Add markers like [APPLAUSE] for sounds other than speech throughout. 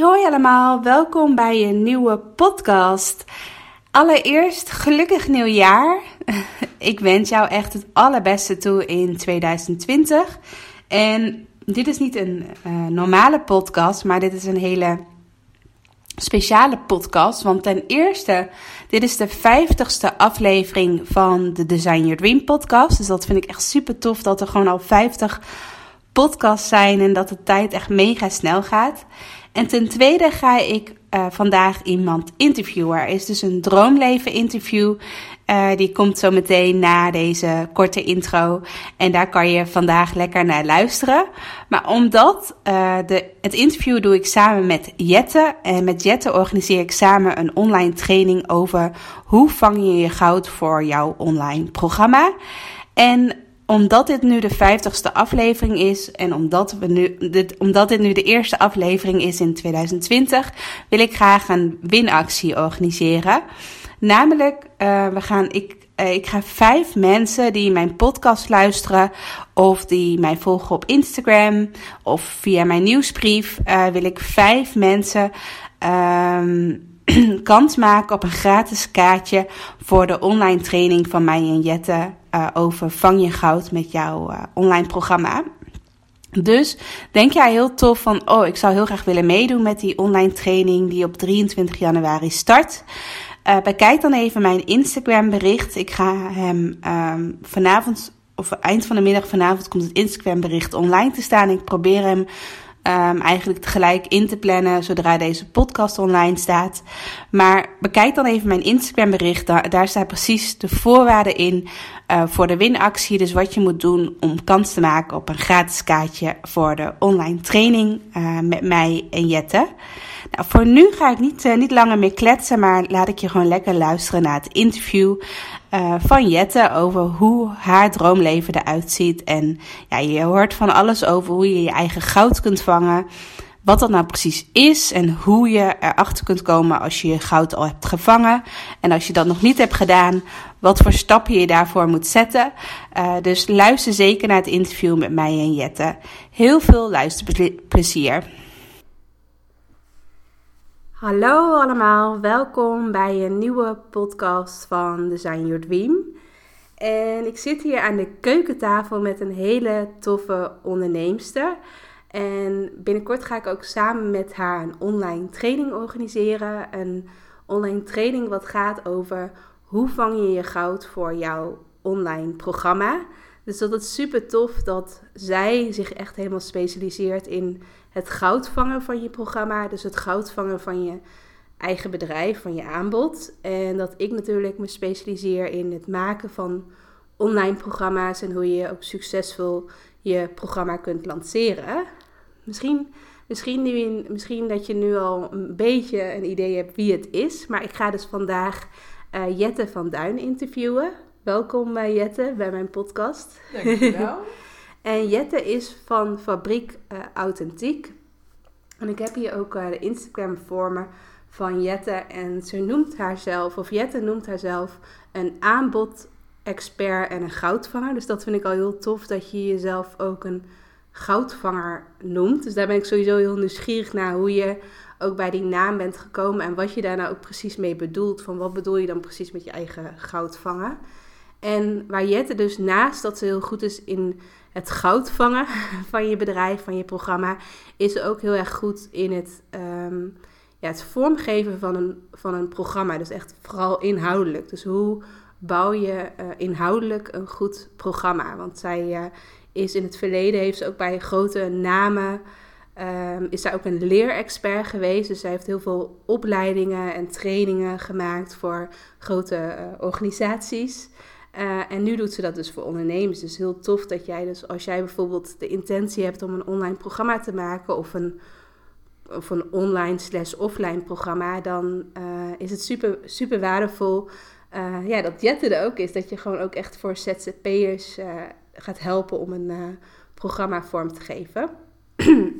Hoi, allemaal. Welkom bij een nieuwe podcast. Allereerst gelukkig nieuwjaar. [LAUGHS] Ik wens jou echt het allerbeste toe in 2020. En dit is niet een uh, normale podcast, maar dit is een hele speciale podcast. Want ten eerste, dit is de vijftigste aflevering van de Design Your Dream podcast. Dus dat vind ik echt super tof dat er gewoon al 50 podcasts zijn en dat de tijd echt mega snel gaat. En ten tweede ga ik uh, vandaag iemand interviewen. Er is dus een droomleven interview. Uh, die komt zo meteen na deze korte intro. En daar kan je vandaag lekker naar luisteren. Maar omdat uh, de, het interview doe ik samen met Jette. En met Jette organiseer ik samen een online training over hoe vang je je goud voor jouw online programma. En omdat dit nu de vijftigste aflevering is en omdat, we nu, dit, omdat dit nu de eerste aflevering is in 2020, wil ik graag een winactie organiseren. Namelijk, uh, we gaan, ik, uh, ik ga vijf mensen die mijn podcast luisteren of die mij volgen op Instagram of via mijn nieuwsbrief, uh, wil ik vijf mensen [CLEARS THROAT] kans maken op een gratis kaartje voor de online training van mij en Jette uh, over Vang je goud met jouw uh, online programma. Dus denk jij heel tof van, oh, ik zou heel graag willen meedoen met die online training die op 23 januari start. Uh, bekijk dan even mijn Instagram bericht. Ik ga hem um, vanavond, of eind van de middag vanavond komt het Instagram bericht online te staan. Ik probeer hem um, eigenlijk tegelijk in te plannen zodra deze podcast online staat. Maar bekijk dan even mijn Instagram bericht. Daar, daar staat precies de voorwaarden in uh, voor de winactie. Dus wat je moet doen om kans te maken op een gratis kaartje voor de online training uh, met mij en Jette. Nou, voor nu ga ik niet, uh, niet langer meer kletsen, maar laat ik je gewoon lekker luisteren naar het interview uh, van Jette over hoe haar droomleven eruit ziet. En ja, je hoort van alles over hoe je je eigen goud kunt vangen. Wat dat nou precies is en hoe je erachter kunt komen als je je goud al hebt gevangen. En als je dat nog niet hebt gedaan, wat voor stappen je daarvoor moet zetten. Uh, dus luister zeker naar het interview met mij en Jette. Heel veel luisterplezier. Hallo allemaal, welkom bij een nieuwe podcast van Design Your Dream. En ik zit hier aan de keukentafel met een hele toffe onderneemster. En binnenkort ga ik ook samen met haar een online training organiseren. Een online training wat gaat over hoe vang je je goud voor jouw online programma. Dus dat is super tof dat zij zich echt helemaal specialiseert in het goud vangen van je programma. Dus het goud vangen van je eigen bedrijf, van je aanbod. En dat ik natuurlijk me specialiseer in het maken van online programma's en hoe je ook succesvol je programma kunt lanceren. Misschien, misschien, nu, misschien dat je nu al een beetje een idee hebt wie het is. Maar ik ga dus vandaag uh, Jette van Duin interviewen. Welkom uh, Jette bij mijn podcast. Dankjewel. [LAUGHS] en Jette is van Fabriek uh, Authentiek. En ik heb hier ook uh, de Instagram voor me van Jette. En ze noemt haarzelf, of Jette noemt haarzelf, een aanbod-expert en een goudvanger. Dus dat vind ik al heel tof dat je jezelf ook een goudvanger noemt. Dus daar ben ik sowieso heel nieuwsgierig naar hoe je ook bij die naam bent gekomen en wat je daar nou ook precies mee bedoelt. Van wat bedoel je dan precies met je eigen goud vangen? En waar Jette dus naast dat ze heel goed is in het goud vangen [LAUGHS] van je bedrijf, van je programma, is ze ook heel erg goed in het, um, ja, het vormgeven van een, van een programma. Dus echt vooral inhoudelijk. Dus hoe bouw je uh, inhoudelijk een goed programma? Want zij uh, is in het verleden, heeft ze ook bij grote namen Um, is zij ook een leerexpert geweest. Dus zij heeft heel veel opleidingen en trainingen gemaakt voor grote uh, organisaties. Eh, en nu doet ze dat dus voor ondernemers. Dus heel tof dat jij dus, als jij bijvoorbeeld de intentie hebt om een online programma te maken of een, of een online slash offline programma, dan eh, is het super, super waardevol eh, ja, dat Jette er ook is. Dat je gewoon ook echt voor ZZP'ers gaat helpen om een programma vorm te geven. [CLEARS THROAT]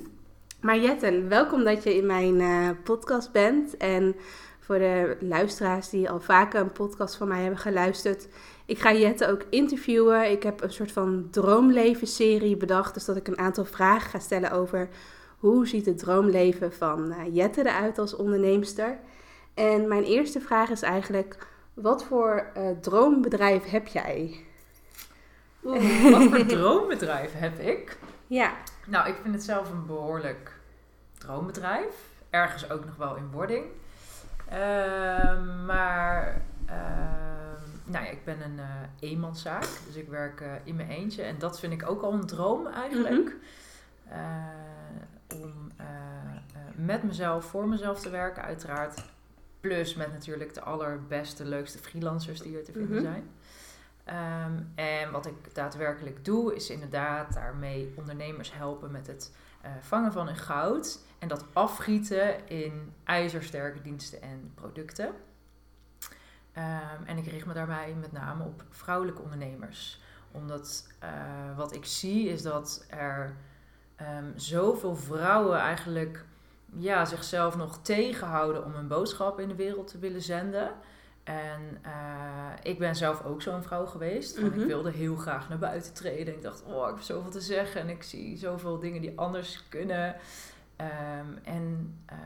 maar Jette, welkom dat je in mijn podcast bent. En voor de luisteraars die al vaker een podcast van mij hebben geluisterd. Ik ga Jette ook interviewen. Ik heb een soort van droomleven-serie bedacht. Dus dat ik een aantal vragen ga stellen over hoe ziet het droomleven van eh, Jette eruit als onderneemster. En mijn eerste vraag is eigenlijk, wat voor eh, droombedrijf heb jij? Oeh, wat voor [LAUGHS] droombedrijf heb ik? Ja, Nou, ik vind het zelf een behoorlijk droombedrijf. Ergens ook nog wel in wording. Ehm, maar ehm, nou ja, ik ben een eh, eenmanszaak. Dus ik werk eh, in mijn eentje. En dat vind ik ook al een droom eigenlijk. Om eh, eh, met mezelf, voor mezelf te werken uiteraard. Plus met natuurlijk de allerbeste, leukste freelancers die er te vinden Mhm. zijn. Ehm, en wat ik daadwerkelijk doe, is inderdaad daarmee ondernemers helpen met het vangen van hun goud. En dat afgieten in ijzersterke diensten en producten. Ehm, en ik richt me daarbij met name op vrouwelijke ondernemers. Omdat eh, wat ik zie is dat er ehm, zoveel vrouwen eigenlijk ja, zichzelf nog tegenhouden om een boodschap in de wereld te willen zenden. En eh, ik ben zelf ook zo'n vrouw geweest. Mhm. Ik wilde heel graag naar buiten treden. Ik dacht, oh, ik heb zoveel te zeggen. En ik zie zoveel dingen die anders kunnen. Ehm, en ehm,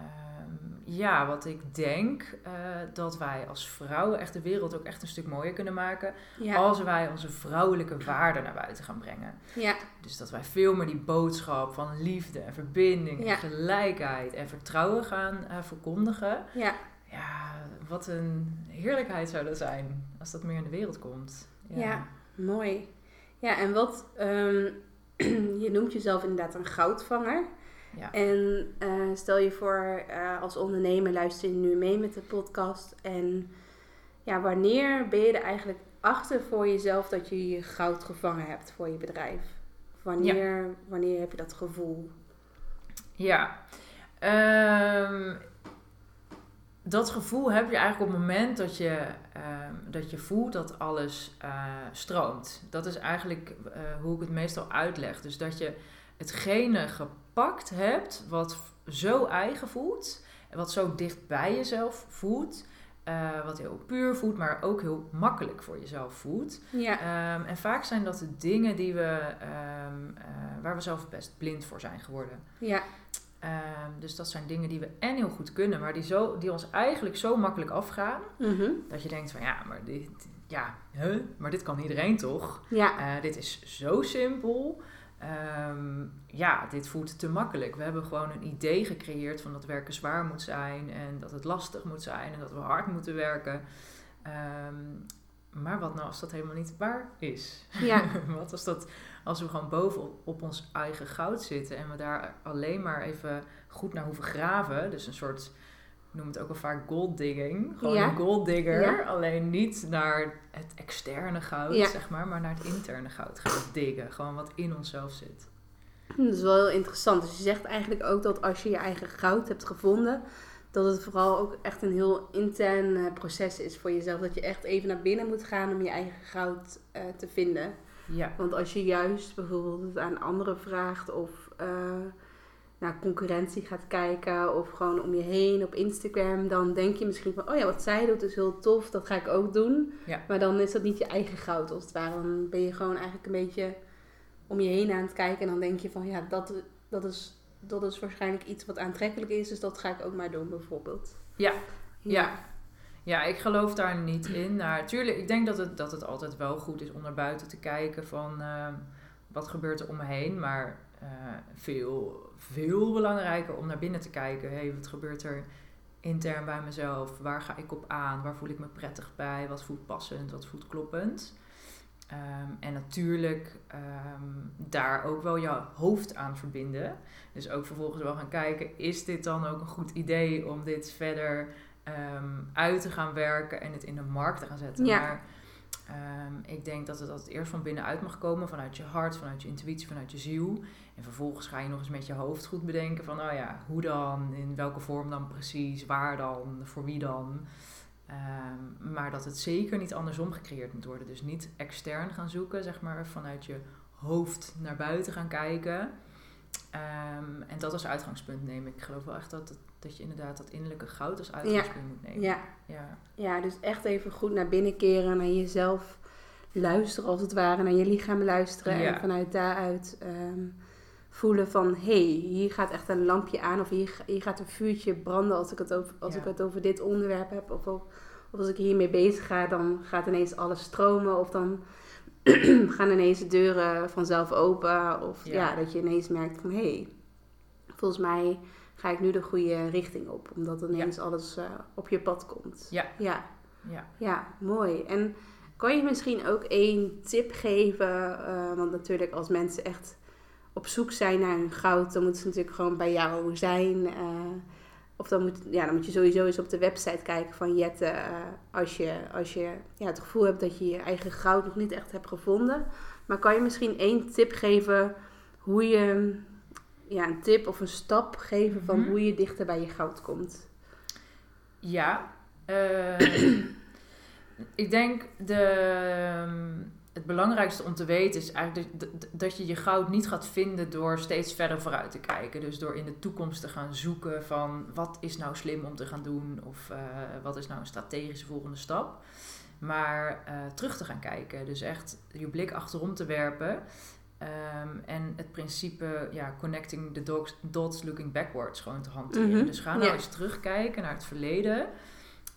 ja, wat ik denk, eh, dat wij als vrouwen echt de wereld ook echt een stuk mooier kunnen maken. ja, Als wij onze vrouwelijke waarden naar buiten gaan brengen. ja, Dus dat wij veel meer die boodschap van liefde en verbinding Ja. en gelijkheid en vertrouwen gaan eh, verkondigen. ja. Ja, wat een heerlijkheid zou dat zijn als dat meer in de wereld komt. Ja. Mooi. Ja, en wat, ehm, [CLEARS THROAT] je noemt jezelf inderdaad een goudvanger. Ja. En eh, stel je voor, eh, als ondernemer luister je nu mee met de podcast. En ja, wanneer ben je er eigenlijk achter voor jezelf dat je je goud gevangen hebt voor je bedrijf? Wanneer, wanneer heb je dat gevoel? Ja. Ehm, dat gevoel heb je eigenlijk op het moment dat je, ehm, dat je voelt dat alles eh, stroomt. Dat is eigenlijk hoe ik het meestal uitleg. Dus dat je hetgene gepakt hebt wat zo eigen voelt. En wat zo dicht bij jezelf voelt. eh, wat heel puur voelt, maar ook heel makkelijk voor jezelf voelt. Ja, Ehm, en vaak zijn dat de dingen die we, ehm, eh, waar we zelf best blind voor zijn geworden. ja, Ehm, dus dat zijn dingen die we en heel goed kunnen, maar die, zo, die ons eigenlijk zo makkelijk afgaan. mhm. Dat je denkt van ja, maar dit, ja, huh? maar dit kan iedereen toch? ja, Eh, dit is zo simpel. Ehm, ja, dit voelt te makkelijk. We hebben gewoon een idee gecreëerd van dat werken zwaar moet zijn en dat het lastig moet zijn en dat we hard moeten werken. Ehm, maar wat nou als dat helemaal niet waar is? ja, [LAUGHS] Wat als dat als we gewoon boven op, ons eigen goud zitten en we daar alleen maar even goed naar hoeven graven, dus een soort, noem het ook wel vaak gold digging, gewoon Ja. een gold digger, Ja. alleen niet naar het externe goud, Ja. zeg maar, maar naar het interne goud gaan diggen, gewoon wat in onszelf zit. Dat is wel heel interessant. Dus je zegt eigenlijk ook dat als je je eigen goud hebt gevonden, dat het vooral ook echt een heel intern eh, proces is voor jezelf. Dat je echt even naar binnen moet gaan om je eigen goud eh, te vinden. Ja, Want als je juist bijvoorbeeld het aan anderen vraagt of eh, naar concurrentie gaat kijken of gewoon om je heen op Instagram, dan denk je misschien van, oh ja, wat zij doet is heel tof, dat ga ik ook doen. Ja. Maar dan is dat niet je eigen goud als het ware. Dan ben je gewoon eigenlijk een beetje om je heen aan het kijken en dan denk je van, ja, dat, dat, is, dat is waarschijnlijk iets wat aantrekkelijk is, dus dat ga ik ook maar doen bijvoorbeeld. Ja. ja. Ja, ik geloof daar niet in. Nou, tuurlijk, ik denk dat het, dat het altijd wel goed is om naar buiten te kijken van ehm, wat gebeurt er om me heen. Maar eh, veel, veel belangrijker om naar binnen te kijken. hey, wat gebeurt er intern bij mezelf? Waar ga ik op aan? Waar voel ik me prettig bij? Wat voelt passend? Wat voelt kloppend? Ehm, en natuurlijk ehm, daar ook wel je hoofd aan verbinden. Dus ook vervolgens wel gaan kijken, is dit dan ook een goed idee om dit verder ehm, uit te gaan werken en het in de markt te gaan zetten? Ja. Maar Ehm, ik denk dat het altijd eerst van binnenuit mag komen, vanuit je hart, vanuit je intuïtie, vanuit je ziel. En vervolgens ga je nog eens met je hoofd goed bedenken van, oh ja, hoe dan, in welke vorm dan precies, waar dan, voor wie dan. Ehm, maar dat het zeker niet andersom gecreëerd moet worden. Dus niet extern gaan zoeken, zeg maar, vanuit je hoofd naar buiten gaan kijken. Ehm, en dat als uitgangspunt nemen. Ik geloof wel echt dat, het- dat je inderdaad dat innerlijke goud als uitgangspunt moet nemen. Ja. ja. ja, dus echt even goed naar binnen keren, naar jezelf luisteren als het ware, naar je lichaam luisteren. Ja. En vanuit daaruit ehm, voelen van, hé, hey, hier gaat echt een lampje aan of hier, hier gaat een vuurtje branden als ik het over, als Ja. ik het over dit onderwerp heb. Of, of als ik hiermee bezig ga, dan gaat ineens alles stromen of dan [CLEARS THROAT] gaan ineens de deuren vanzelf open. Of ja, Ja. dat je ineens merkt van, hé, hey, volgens mij ga ik nu de goede richting op. Omdat ineens alles eh, op je pad komt. Ja. ja. Ja. Ja, mooi. En kan je misschien ook één tip geven? Eh, want natuurlijk als mensen echt op zoek zijn naar hun goud, dan moeten ze natuurlijk gewoon bij jou zijn. eh, of dan moet, ja, dan moet je sowieso eens op de website kijken van Jette. als je, als je ja, het gevoel hebt dat je je eigen goud nog niet echt hebt gevonden. Maar kan je misschien één tip geven hoe je... Ja, een tip of een stap geven van Mhm. hoe je dichter bij je goud komt. Ja. ehm, [CLEARS THROAT] ik denk de, ehm, het belangrijkste om te weten is eigenlijk dat, dat- dat je je goud niet gaat vinden door steeds verder vooruit te kijken. Dus door in de toekomst te gaan zoeken van wat is nou slim om te gaan doen of eh, wat is nou een strategische volgende stap. Maar eh, terug te gaan kijken. Dus echt je blik achterom te werpen. Ehm, en het principe ja, connecting the dots, dots looking backwards gewoon te hanteren. Mhm, Dus ga nou ja. eens terugkijken naar het verleden.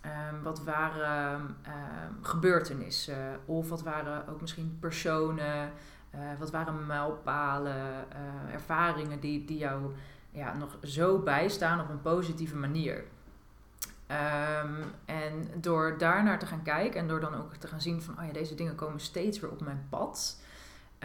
Ehm, wat waren ehm, gebeurtenissen? Of wat waren ook misschien personen? Eh, wat waren mijlpalen? eh, ervaringen die, die jou ja, nog zo bijstaan op een positieve manier? En door daarnaar te gaan kijken en door dan ook te gaan zien van, oh ja, deze dingen komen steeds weer op mijn pad.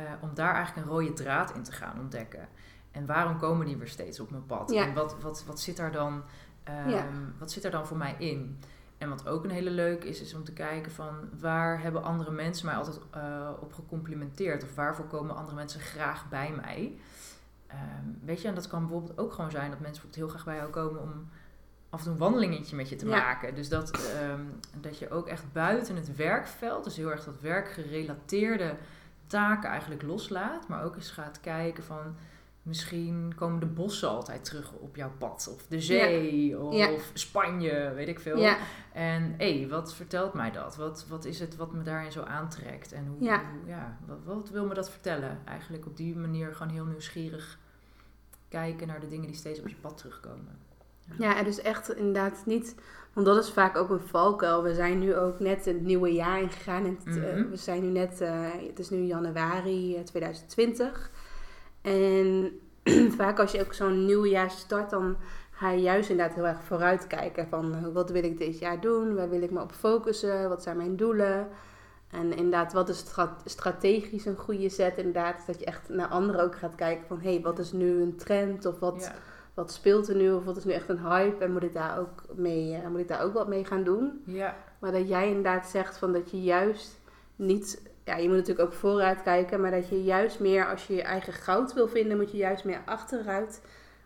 Eh, om daar eigenlijk een rode draad in te gaan ontdekken. En waarom komen die weer steeds op mijn pad? Ja. En wat, wat, wat, zit daar dan, ehm, Ja. wat zit daar dan voor mij in? En wat ook een hele leuk is, is om te kijken van waar hebben andere mensen mij altijd eh, op gecomplimenteerd? Of waarvoor komen andere mensen graag bij mij? Ehm, weet je, en dat kan bijvoorbeeld ook gewoon zijn dat mensen bijvoorbeeld heel graag bij jou komen om af en toe een wandelingetje met je te Ja. maken. Dus dat, ehm, dat je ook echt buiten het werkveld, dus heel erg dat werkgerelateerde taken eigenlijk loslaat. Maar ook eens gaat kijken van misschien komen de bossen altijd terug op jouw pad. Of de zee, of Ja. Spanje, weet ik veel. Ja, En hé, wat vertelt mij dat? Wat, wat is het wat me daarin zo aantrekt? En hoe, Ja. hoe- wat, wat wil me dat vertellen? Eigenlijk op die manier gewoon heel nieuwsgierig kijken naar de dingen die steeds op je pad terugkomen. Ja, en dus echt inderdaad niet, want dat is vaak ook een valkuil. We zijn nu ook net het nieuwe jaar ingegaan. En het, eh, Mhm. we zijn nu net, eh, het is nu januari eh, 2020. En [CLEARS THROAT] vaak als je ook zo'n nieuw jaar start, dan ga je juist inderdaad heel erg vooruitkijken. Van eh, wat wil ik dit jaar doen? Waar wil ik me op focussen? Wat zijn mijn doelen? En inderdaad, wat is stra- strategisch een goede set? Inderdaad, dat je echt naar anderen ook gaat kijken van... hé, hey, wat is nu een trend? Of wat, Ja, wat speelt er nu of wat is nu echt een hype en moet ik daar ook mee, eh, moet ik daar ook wat mee gaan doen? ja, Maar dat jij inderdaad zegt van dat je juist niet, ja, je moet natuurlijk ook vooruit kijken, maar dat je juist meer als je je eigen goud wil vinden, moet je juist meer achteruit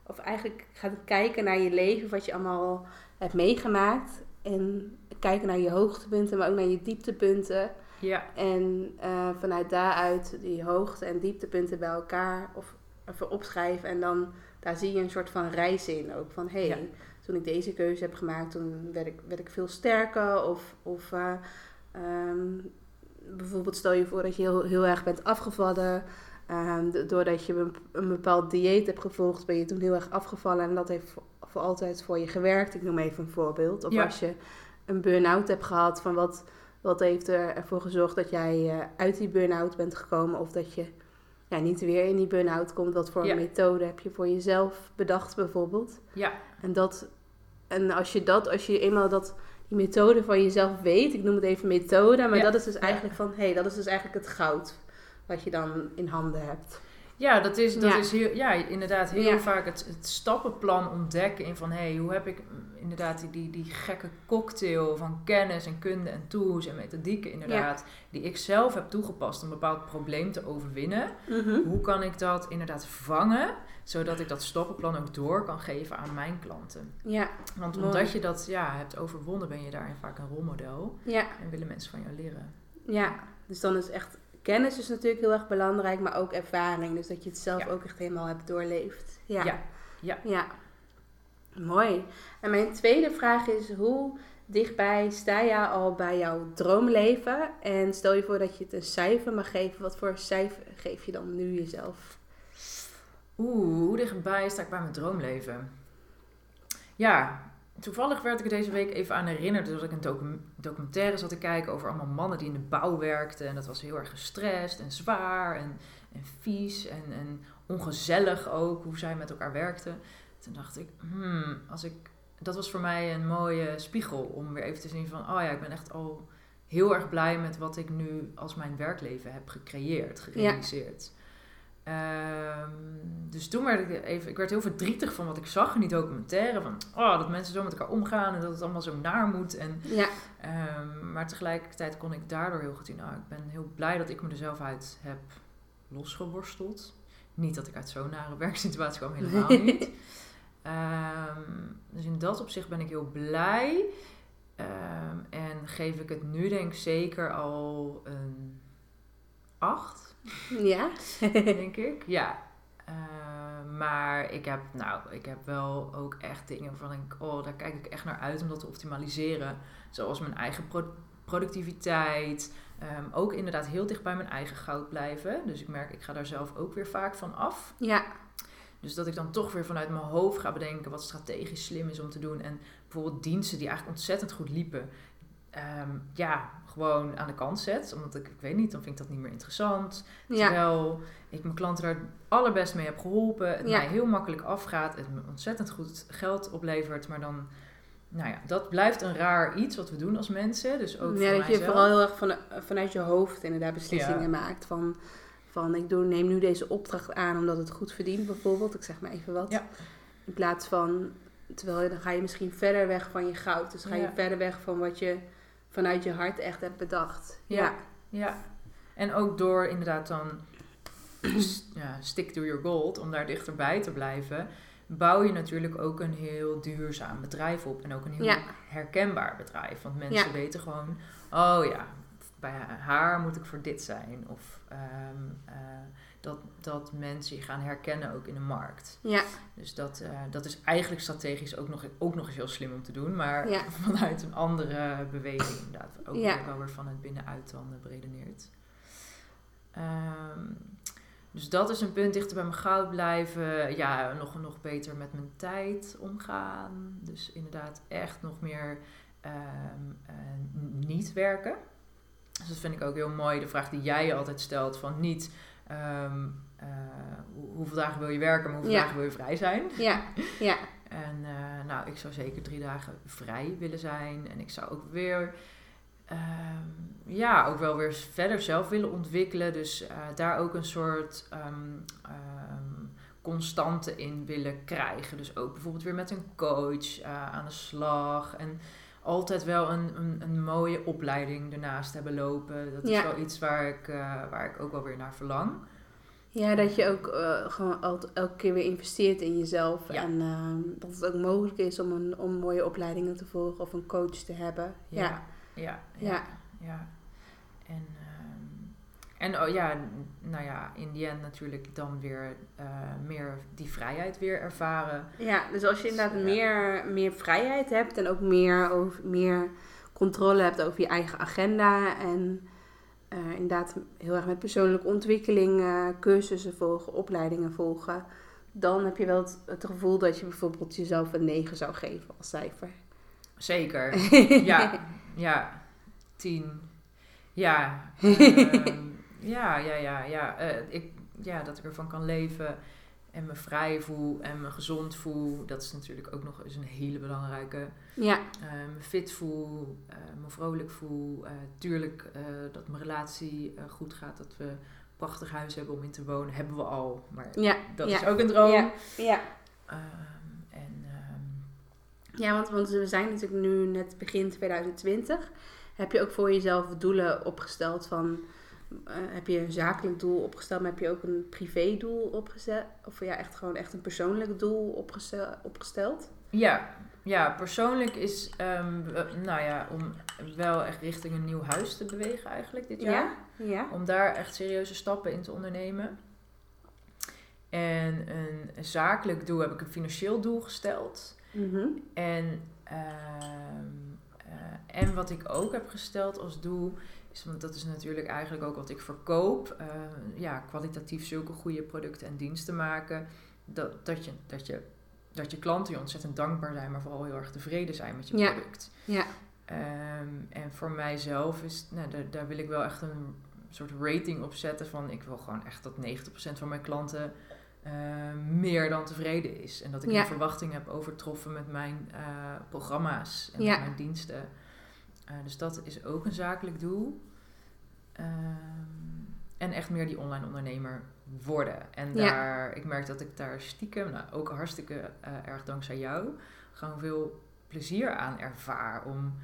of eigenlijk gaat kijken naar je leven, wat je allemaal hebt meegemaakt en kijken naar je hoogtepunten, maar ook naar je dieptepunten. ja, En eh, vanuit daaruit die hoogte- en dieptepunten bij elkaar of even opschrijven. En dan daar zie je een soort van reis in ook. Van hé, hey, Ja. toen ik deze keuze heb gemaakt, toen werd ik, werd ik veel sterker. Of, of eh, ehm, bijvoorbeeld stel je voor dat je heel, heel erg bent afgevallen. Ehm, do- doordat je een, bepaald dieet hebt gevolgd, ben je toen heel erg afgevallen. En dat heeft voor, voor altijd voor je gewerkt. Ik noem even een voorbeeld. Of Ja. als je een burn-out hebt gehad, van wat, wat heeft er ervoor gezorgd dat jij eh, uit die burn-out bent gekomen? Of dat je ja, niet weer in die burn-out komt. Wat voor Ja. methode heb je voor jezelf bedacht bijvoorbeeld? ja, En, dat, en als je dat, als je eenmaal dat, die methode van jezelf weet, ik noem het even methode, maar Ja. dat is dus eigenlijk van, hé, hey, dat is dus eigenlijk het goud wat je dan in handen hebt. Ja, dat is, dat Ja. is heel, ja, inderdaad heel vaak het, het stappenplan ontdekken in van hé, hey, hoe heb ik inderdaad die, die, die gekke cocktail van kennis en kunde en tools en methodieken inderdaad, die ik zelf heb toegepast om een bepaald probleem te overwinnen. Mhm. Hoe kan ik dat inderdaad vangen, zodat ik dat stappenplan ook door kan geven aan mijn klanten? Ja, Want Mooi. omdat je dat ja, hebt overwonnen, ben je daarin vaak een rolmodel ja, en willen mensen van jou leren. ja. Dus dan is echt... Kennis is natuurlijk heel erg belangrijk, maar ook ervaring. Dus dat je het zelf Ja. ook echt helemaal hebt doorleefd. Ja. Ja, ja. Ja. Mooi. En mijn tweede vraag is, hoe dichtbij sta je al bij jouw droomleven? En stel je voor dat je het een cijfer mag geven. Wat voor cijfer geef je dan nu jezelf? Oeh, hoe dichtbij sta ik bij mijn droomleven? Ja, toevallig werd ik er deze week even aan herinnerd dat ik een docu- documentaire zat te kijken over allemaal mannen die in de bouw werkten. En dat was heel erg gestrest en zwaar en, en vies en, en ongezellig ook, hoe zij met elkaar werkten. Toen dacht ik, hmm, als ik, dat was voor mij een mooie spiegel om weer even te zien van, oh ja, ik ben echt al heel erg blij met wat ik nu als mijn werkleven heb gecreëerd, gerealiseerd. Ehm, dus toen werd ik even, ik werd heel verdrietig van wat ik zag in die documentaire. Van, oh, dat mensen zo met elkaar omgaan en dat het allemaal zo naar moet. En, Ja, ehm, maar tegelijkertijd kon ik daardoor heel goed zien, nou, ik ben heel blij dat ik me er zelf uit heb losgeworsteld. Niet dat ik uit zo'n nare [LAUGHS] werksituatie kwam, helemaal niet. Ehm, dus in dat opzicht ben ik heel blij. Ehm, en geef ik het nu denk ik zeker al een 8 ja. denk ik. Ja. Eh, maar ik heb, nou, ik heb wel ook echt dingen waarvan ik oh, daar kijk ik echt naar uit om dat te optimaliseren. Zoals mijn eigen pro- productiviteit. Ehm, ook inderdaad heel dicht bij mijn eigen goud blijven. Dus ik merk, ik ga daar zelf ook weer vaak van af. Ja, Dus dat ik dan toch weer vanuit mijn hoofd ga bedenken wat strategisch slim is om te doen. En bijvoorbeeld diensten die eigenlijk ontzettend goed liepen. ehm, ja, gewoon aan de kant zet. Omdat ik, ik weet niet, dan vind ik dat niet meer interessant. ja, Terwijl ik mijn klanten daar het allerbest mee heb geholpen. Het Ja. mij heel makkelijk afgaat. Het me ontzettend goed geld oplevert. Maar dan, nou ja, dat blijft een raar iets wat we doen als mensen. Dus ook ja dat je vooral heel erg van, vanuit je hoofd inderdaad beslissingen Ja. maakt. Van, van ik doe, neem nu deze opdracht aan omdat het goed verdient bijvoorbeeld. Ik zeg maar even wat. Ja. In plaats van, terwijl je- dan ga je misschien verder weg van je goud. Dus ga je Ja. verder weg van wat je vanuit je hart echt hebt bedacht. Ja, Ja. En ook door inderdaad dan [CLEARS THROAT] ja, stick to your gold, om daar dichterbij te blijven, bouw je natuurlijk ook een heel duurzaam bedrijf op. En ook een heel Ja. herkenbaar bedrijf. Want mensen Ja. weten gewoon, oh ja, bij haar moet ik voor dit zijn. Of ehm, eh, dat, dat mensen je gaan herkennen ook in de markt. ja, Dus dat, eh, dat is eigenlijk strategisch ook nog, ook nog eens heel slim om te doen. Maar Ja. [LAUGHS] vanuit een andere beweging inderdaad. Ook Ja. wel weer vanuit binnenuit dan beredeneerd. Ehm, dus dat is een punt dichter bij mijn goud blijven. Ja, nog, nog beter met mijn tijd omgaan. Dus inderdaad echt nog meer ehm, eh, niet werken. Dus dat vind ik ook heel mooi. De vraag die jij je altijd stelt van niet... eh, hoe- hoeveel dagen wil je werken, maar hoeveel Ja. dagen wil je vrij zijn? ja, ja, [LAUGHS] En eh, nou, ik zou zeker drie dagen vrij willen zijn. En ik zou ook weer, ehm, ja, ook wel weer verder zelf willen ontwikkelen. Dus eh, daar ook een soort ehm, constante in willen krijgen. Dus ook bijvoorbeeld weer met een coach aan de slag. En altijd wel een, een, een mooie opleiding ernaast hebben lopen. Dat is wel iets waar ik, eh, waar ik ook wel weer naar verlang. ja, dat je ook eh, gewoon altijd, elke keer weer investeert in jezelf. Ja. En ehm, dat het ook mogelijk is om, een, om mooie opleidingen te volgen of een coach te hebben. Ja, Ja, ja, ja. Ja. En, ehm, en oh ja, nou ja, in die end natuurlijk dan weer eh, meer die vrijheid weer ervaren. Ja, dus als je inderdaad Ja. meer, meer vrijheid hebt en ook meer, over, meer controle hebt over je eigen agenda en eh, inderdaad heel erg met persoonlijke ontwikkeling eh, cursussen volgen, opleidingen volgen, dan heb je wel het, het gevoel dat je bijvoorbeeld jezelf een 9 zou geven als cijfer. Zeker. [LAUGHS] ja, ja. Tien. Ja. [LAUGHS] ja, ja, ja, ja. Eh, ik, ja, dat ik ervan kan leven en me vrij voel en me gezond voel. Dat is natuurlijk ook nog eens een hele belangrijke. Ja, eh, me fit voel, eh, me vrolijk voel. tuurlijk dat mijn relatie goed gaat, dat we prachtig huis hebben om in te wonen. Hebben we al, maar Ja, dat ja. is ook een droom. Ja, ja. Ehm, en ehm, ja want, want we zijn natuurlijk nu net begin 2020. Heb je ook voor jezelf doelen opgesteld van... eh, heb je een zakelijk doel opgesteld, maar heb je ook een privédoel opgezet? Of ja, echt gewoon echt een persoonlijk doel opgesteld? opgesteld? ja, ja, persoonlijk is, ehm, nou ja, om wel echt richting een nieuw huis te bewegen eigenlijk dit jaar. Ja? Ja? Om daar echt serieuze stappen in te ondernemen. En een zakelijk doel heb ik een financieel doel gesteld. Mhm. En, ehm, eh, en wat ik ook heb gesteld als doel, is, want dat is natuurlijk eigenlijk ook wat ik verkoop, eh, ja, kwalitatief zulke goede producten en diensten maken, dat, dat, je, dat, je, dat je klanten je ontzettend dankbaar zijn, maar vooral heel erg tevreden zijn met je Ja. product. Ja. Ehm, en voor mijzelf is, nou, daar, daar wil ik wel echt een soort rating op zetten van, ik wil gewoon echt dat 90% van mijn klanten eh, meer dan tevreden is. En dat ik Ja. die verwachting heb overtroffen met mijn eh, programma's en Ja. met mijn diensten. Eh, dus dat is ook een zakelijk doel. Ehm, en echt meer die online ondernemer worden. En Ja. daar, ik merk dat ik daar stiekem, nou, ook hartstikke eh, erg dankzij jou, gewoon veel plezier aan ervaar. Om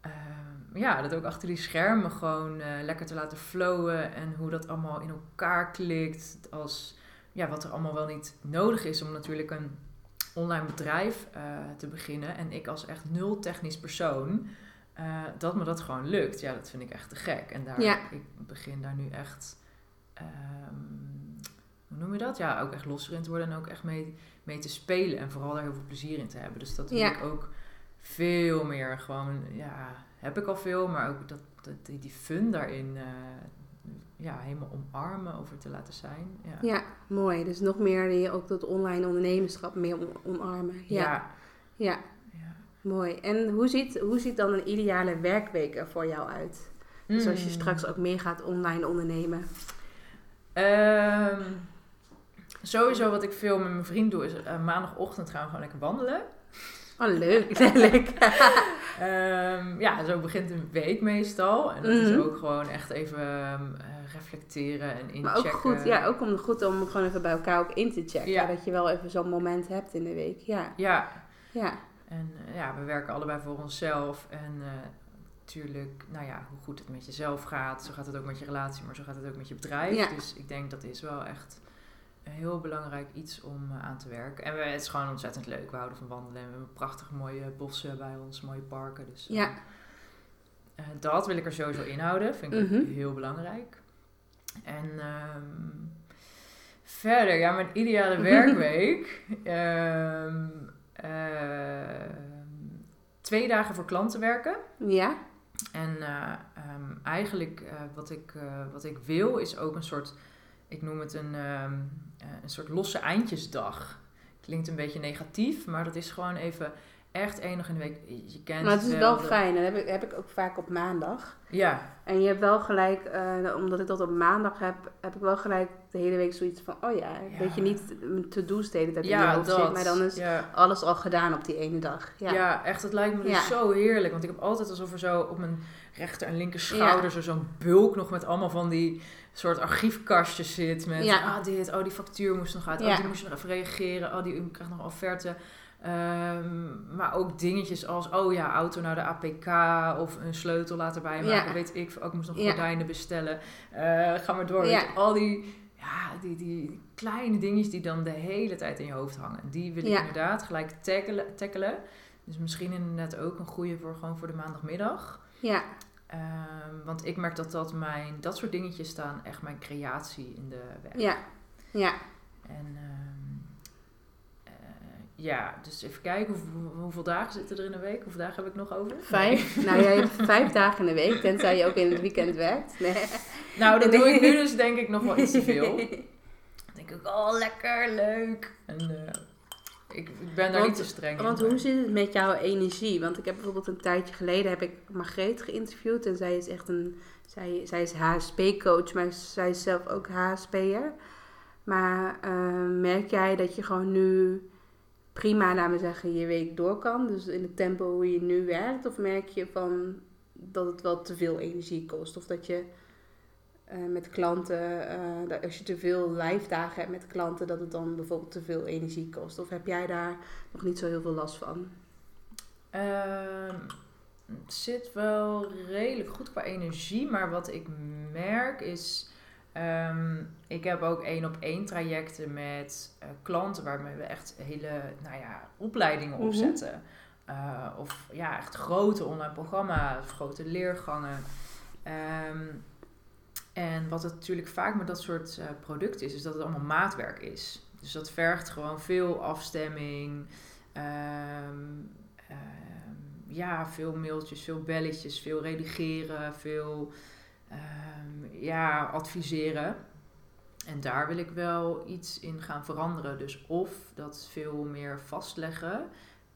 ehm, ja, dat ook achter die schermen gewoon eh, lekker te laten flowen. En hoe dat allemaal in elkaar klikt. Als ja, wat er allemaal wel niet nodig is om natuurlijk een online bedrijf te beginnen. En ik als echt nul technisch persoon, eh, dat me dat gewoon lukt. Ja, dat vind ik echt te gek. En daar, Ja. ik begin daar nu echt, ehm, hoe noem je dat? Ja, ook echt losser in te worden en ook echt mee, mee te spelen. En vooral daar heel veel plezier in te hebben. Dus dat Ja. ik ook veel meer gewoon, ja, heb ik al veel, maar ook dat, dat, die, die fun daarin, eh, ja, helemaal omarmen over te laten zijn. Ja. Ja, mooi. Dus nog meer die ook dat online ondernemerschap meer om- omarmen. Ja. Ja. ja. Mooi. En hoe ziet, hoe ziet dan een ideale werkweek er voor jou uit? Dus als je Mm. straks ook meer gaat online ondernemen. Ehm, sowieso wat ik veel met mijn vriend doe, is eh, maandagochtend gaan we gewoon lekker wandelen. Oh, leuk. [LAUGHS] leuk. [LAUGHS] Ehm, ja, zo begint een week meestal. En dat is Mhm. ook gewoon echt even ehm, eh, reflecteren en inchecken. maar ook goed, ja, ook om, goed om gewoon even bij elkaar ook in te checken. Ja. Dat je wel even zo'n moment hebt in de week. Ja, Ja, ja, en eh, ja, we werken allebei voor onszelf. En eh, natuurlijk, nou ja, hoe goed het met jezelf gaat. Zo gaat het ook met je relatie, maar zo gaat het ook met je bedrijf. Ja. Dus ik denk dat is wel echt een heel belangrijk iets om eh, aan te werken. En we, het is gewoon ontzettend leuk. We houden van wandelen. En we hebben prachtige mooie bossen bij ons, mooie parken. Dus eh, ja. eh, dat wil ik er sowieso inhouden. Vind ik Mhm. heel belangrijk. En ehm, verder, ja, mijn ideale [LAUGHS] werkweek. ehm, ehm, twee dagen voor klanten werken. Ja, En eh, ehm, eigenlijk eh, wat, ik, eh, wat ik wil is ook een soort, ik noem het een, ehm, eh, een soort losse eindjesdag. Klinkt een beetje negatief, maar dat is gewoon even echt enig in de week. Je kent maar het is wel fijn. Dat heb ik, heb ik ook vaak op maandag. Ja, En je hebt wel gelijk, eh, omdat ik dat op maandag heb, heb ik wel gelijk de hele week zoiets van, oh ja, Ja. dat je niet to-do's de hele tijd in je ja hoofd dat. zit, maar dan is ja. alles al gedaan op die ene dag. Ja, Ja. echt. Het lijkt me dus Ja. zo heerlijk. Want ik heb altijd alsof er zo op mijn rechter en linker schouder zo zo'n bulk nog met allemaal van die soort archiefkastjes zit. Met Ja. ah, dit, oh die factuur moest nog uit, Ja. oh die moest je nog even reageren, oh die krijgt nog offerte. Ehm, maar ook dingetjes als, oh ja, auto naar de APK of een sleutel laten bijmaken, Ja. weet ik. Ook ik moest nog Ja. gordijnen bestellen. Eh, ga maar door. Ja. Al die, ja, die, die kleine dingetjes die dan de hele tijd in je hoofd hangen. Die wil ik inderdaad gelijk tackelen, tackelen. Dus misschien inderdaad ook een goede voor gewoon voor de maandagmiddag. ja, Ehm, want ik merk dat dat mijn, dat soort dingetjes staan echt mijn creatie in de weg. ja, ja. En ehm, eh, ja, dus even kijken hoeveel, hoeveel dagen zitten er in een week? Hoeveel dagen heb ik nog over? Vijf. Nou, jij hebt vijf [LAUGHS] dagen in de week, tenzij je ook in het weekend werkt. Nee. Nou, dat Nee. doe ik nu dus denk ik nog wel iets te veel. Dan [LAUGHS] denk ik, oh lekker, leuk. En eh, ik, ik ben daar Want- niet te streng Want in. hoe zit het met jouw energie? Want ik heb bijvoorbeeld een tijdje geleden heb ik Margreet geïnterviewd. En zij is echt een... Zij, zij is HSP-coach, maar zij is zelf ook HSP'er. Maar eh, merk jij dat je gewoon nu prima, laten we zeggen, je week door kan? Dus in het tempo hoe je nu werkt? Of merk je van dat het wel te veel energie kost? Of dat je eh, met klanten, eh, dat als je te veel live dagen hebt met klanten, dat het dan bijvoorbeeld te veel energie kost? Of heb jij daar nog niet zo heel veel last van? Ehm, het zit wel redelijk goed qua energie, maar wat ik merk is. Ehm, ik heb ook één op één trajecten met eh, klanten waarmee we echt hele nou ja, opleidingen Mhm. opzetten. Eh, of ja, echt grote online programma's, grote leergangen. Ehm, en wat het natuurlijk vaak met dat soort eh, producten is, is dat het allemaal maatwerk is. Dus dat vergt gewoon veel afstemming. ehm, ja, veel mailtjes, veel belletjes, veel redigeren, veel ehm, ja, adviseren. En daar wil ik wel iets in gaan veranderen. Dus of dat veel meer vastleggen.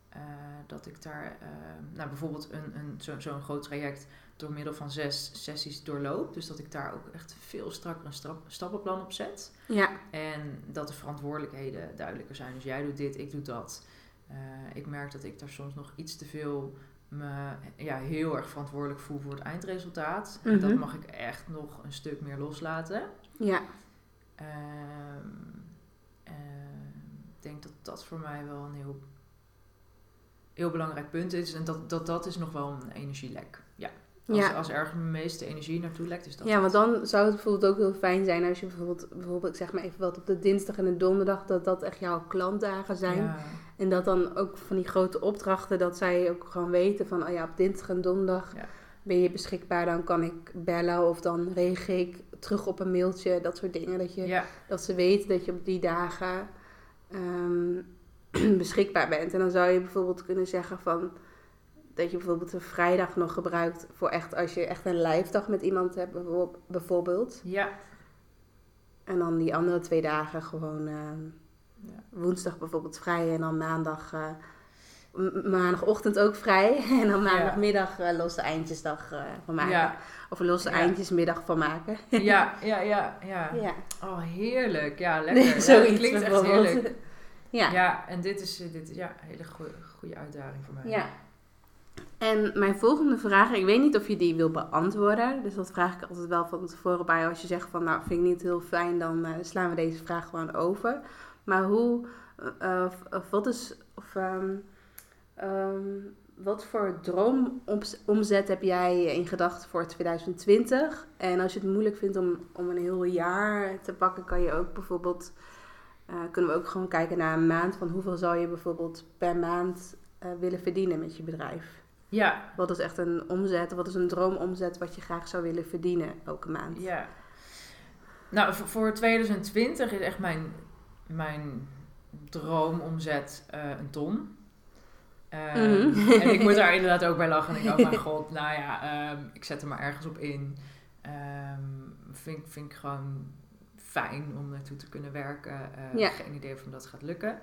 eh, dat ik daar ehm, nou, bijvoorbeeld een, een, zo- zo'n groot traject door middel van zes sessies doorloop. Dus dat ik daar ook echt veel strakker een strap- stappenplan op zet. Ja, En dat de verantwoordelijkheden duidelijker zijn. Dus jij doet dit, ik doe dat. Eh, ik merk dat ik daar soms nog iets te veel me ja, heel erg verantwoordelijk voel voor het eindresultaat. En dat Mhm. mag ik echt nog een stuk meer loslaten. ja, Ehm, ehm, ik denk dat dat voor mij wel een heel, heel belangrijk punt is. En dat, dat, dat is nog wel een energielek. Ja. Als, ja. als ergens mijn meeste energie naartoe lekt, is dat Ja, want dan zou het bijvoorbeeld ook heel fijn zijn als je bijvoorbeeld, bijvoorbeeld ik zeg maar even wat op de dinsdag en de donderdag, dat dat echt jouw klantdagen zijn. Ja. En dat dan ook van die grote opdrachten, dat zij ook gewoon weten van, oh ja, op dinsdag en donderdag Ja. ben je beschikbaar, dan kan ik bellen of dan reageer ik terug op een mailtje, dat soort dingen. Dat, je, Ja, dat ze weten dat je op die dagen ehm, [CLEARS THROAT] beschikbaar bent. En dan zou je bijvoorbeeld kunnen zeggen van, dat je bijvoorbeeld een vrijdag nog gebruikt voor echt, als je echt een live dag met iemand hebt bijvo- bijvoorbeeld. ja, En dan die andere twee dagen gewoon Ja. woensdag bijvoorbeeld vrij en dan maandag, eh, maandagochtend ook vrij. [LAUGHS] En dan maandagmiddag eh, losse eindjesdag eh, van maken. ja, Of een losse Ja. eindjesmiddag van maken. [LAUGHS] ja, ja, ja, ja. Ja, Oh, heerlijk. Ja, lekker. [LAUGHS] Zoiets dat klinkt echt heerlijk. Ja. Ja, en dit is, eh, dit, ja, een hele goe- goede uitdaging voor mij. ja. En mijn volgende vraag, ik weet niet of je die wil beantwoorden. Dus dat vraag ik altijd wel van tevoren bij. Als je zegt van, nou, vind ik niet heel fijn, dan eh, slaan we deze vraag gewoon over. Maar hoe, eh, of, of wat is, of, ehm, ehm, wat voor droomomzet heb jij in gedachten voor 2020? En als je het moeilijk vindt om, om een heel jaar te pakken, kan je ook bijvoorbeeld, eh, kunnen we ook gewoon kijken naar een maand. Van hoeveel zou je bijvoorbeeld per maand eh, willen verdienen met je bedrijf? Ja, Wat is echt een omzet? Wat is een droomomzet wat je graag zou willen verdienen elke maand? ja. Nou, voor, voor 2020 is echt mijn, mijn droomomzet eh een ton. Ehm, Mhm. En ik moet daar inderdaad ook bij lachen. En ik denk, [LAUGHS] oh mijn god, nou ja, ehm, ik zet er maar ergens op in. Ehm vind, ik- vind ik gewoon fijn om naartoe te kunnen werken. Ja. Geen idee of me dat gaat lukken.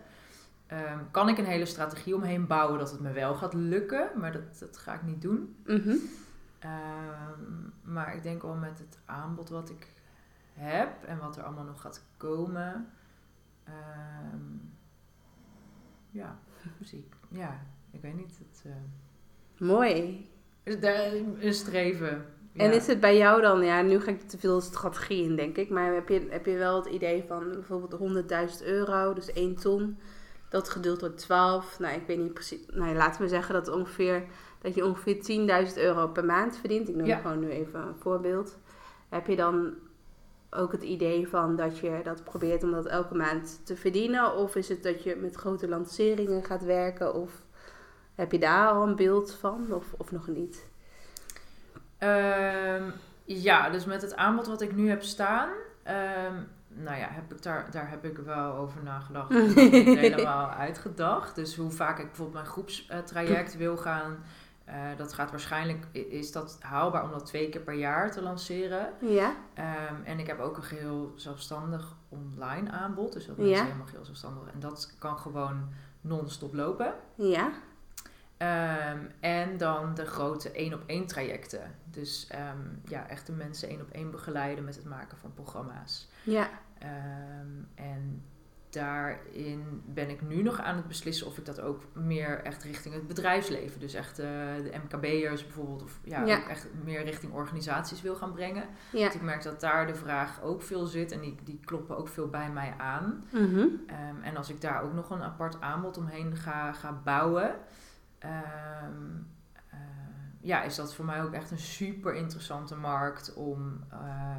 Ehm, kan ik een hele strategie omheen bouwen dat het me wel gaat lukken, maar dat, dat ga ik niet doen. Mhm. Ehm, maar ik denk wel met het aanbod wat ik heb en wat er allemaal nog gaat komen. ehm, ja, zie ik. Ja, ik weet niet. Het, eh, Mooi. daar een streven. En is het bij jou dan, ja, nu ga ik te veel strategie in, denk ik. Maar heb je, heb je wel het idee van bijvoorbeeld 100.000 euro, dus 1 ton, dat gedeeld door 12. Nou, ik weet niet precies. Nou, laten we zeggen dat, ongeveer, dat je ongeveer 10.000 euro per maand verdient. Ik noem Ja. gewoon nu even een voorbeeld. Heb je dan ook het idee van dat je dat probeert om dat elke maand te verdienen? Of is het dat je met grote lanceringen gaat werken? Of heb je daar al een beeld van? Of, of nog niet? Ehm, ja, dus met het aanbod wat ik nu heb staan, ehm, nou ja, heb ik daar, daar heb ik wel over nagedacht. en nog niet helemaal uitgedacht. Dus hoe vaak ik bijvoorbeeld mijn groepstraject wil gaan, eh, dat gaat waarschijnlijk, is dat haalbaar om dat twee keer per jaar te lanceren. Ja? Ehm, en ik heb ook een geheel zelfstandig online aanbod, dus dat Ja. mensen helemaal geheel zelfstandig. En dat kan gewoon non-stop lopen. Ja? Ehm, en dan de grote één op één trajecten. Dus ehm, ja, echt de mensen één op één begeleiden met het maken van programma's. Ja. Ehm, en daarin ben ik nu nog aan het beslissen of ik dat ook meer echt richting het bedrijfsleven, dus echt eh, de MKB'ers bijvoorbeeld, of ja, echt meer richting organisaties wil gaan brengen. Ja. Want ik merk dat daar de vraag ook veel zit en die, die kloppen ook veel bij mij aan. Mhm. Ehm, en als ik daar ook nog een apart aanbod omheen ga, ga bouwen, ehm, eh, ja, is dat voor mij ook echt een super interessante markt om. eh,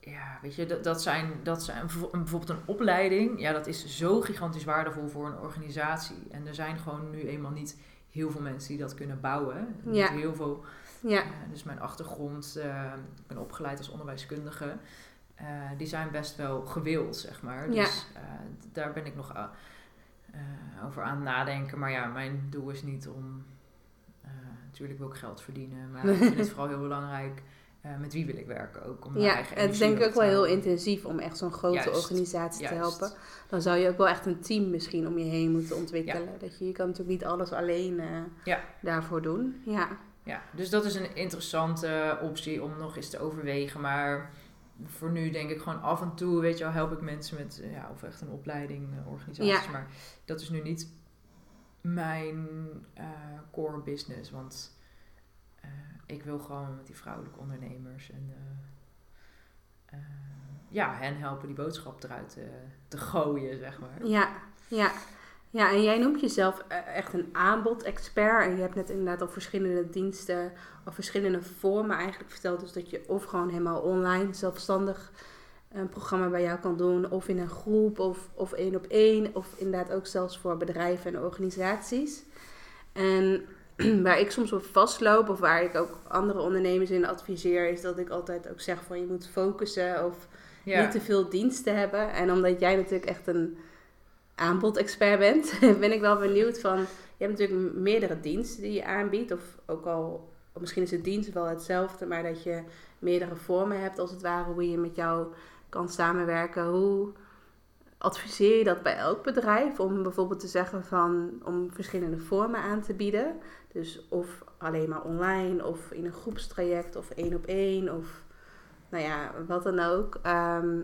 ja, weet je, dat, dat zijn, dat zijn bijvoorbeeld een opleiding. Ja, dat is zo gigantisch waardevol voor een organisatie. En er zijn gewoon nu eenmaal niet heel veel mensen die dat kunnen bouwen. Niet Ja. heel veel Ja. eh, dus mijn achtergrond, ik ben opgeleid als onderwijskundige. die zijn best wel gewild, zeg maar. Ja. Dus d- daar ben ik nog eh, over aan nadenken. Maar ja, mijn doel is niet om... eh, natuurlijk wil ik geld verdienen, maar ik vind het [LAUGHS] vooral heel belangrijk... eh, met wie wil ik werken ook? Om Ja, eigen het is denk ik ook wel heel intensief om echt zo'n grote Juist, organisatie te helpen. Dan zou je ook wel echt een team misschien om je heen moeten ontwikkelen. Dat je, je kan natuurlijk niet alles alleen Ja. daarvoor doen. Ja. Ja, dus dat is een interessante optie om nog eens te overwegen. Maar voor nu denk ik gewoon af en toe, weet je wel, help ik mensen met, eh, ja, of echt een opleiding, eh, organisaties. Ja. Maar dat is nu niet mijn eh, core business. Want ik wil gewoon met die vrouwelijke ondernemers en ja, hen helpen die boodschap eruit te gooien, zeg maar. Ja, ja. Ja, en jij noemt jezelf eh, echt een aanbod-expert. En je hebt net inderdaad al verschillende diensten, of verschillende vormen eigenlijk verteld. Dus dat je of gewoon helemaal online, zelfstandig een programma bij jou kan doen. Of in een groep, of, of één op één. Of inderdaad ook zelfs voor bedrijven en organisaties. En [CLEARS THROAT] waar ik soms op vastloop, of waar ik ook andere ondernemers in adviseer, is dat ik altijd ook zeg van je moet focussen of Ja, niet te veel diensten hebben. En omdat jij natuurlijk echt een aanbod-expert bent, [LAUGHS] ben ik wel benieuwd van... Je hebt natuurlijk meerdere diensten die je aanbiedt. Of ook al, misschien is de dienst wel hetzelfde, maar dat je meerdere vormen hebt als het ware. Hoe je met jou kan samenwerken. Hoe adviseer je dat bij elk bedrijf? Om bijvoorbeeld te zeggen van, om verschillende vormen aan te bieden. Dus of alleen maar online, of in een groepstraject, of één op één, of nou ja, wat dan ook. Ehm,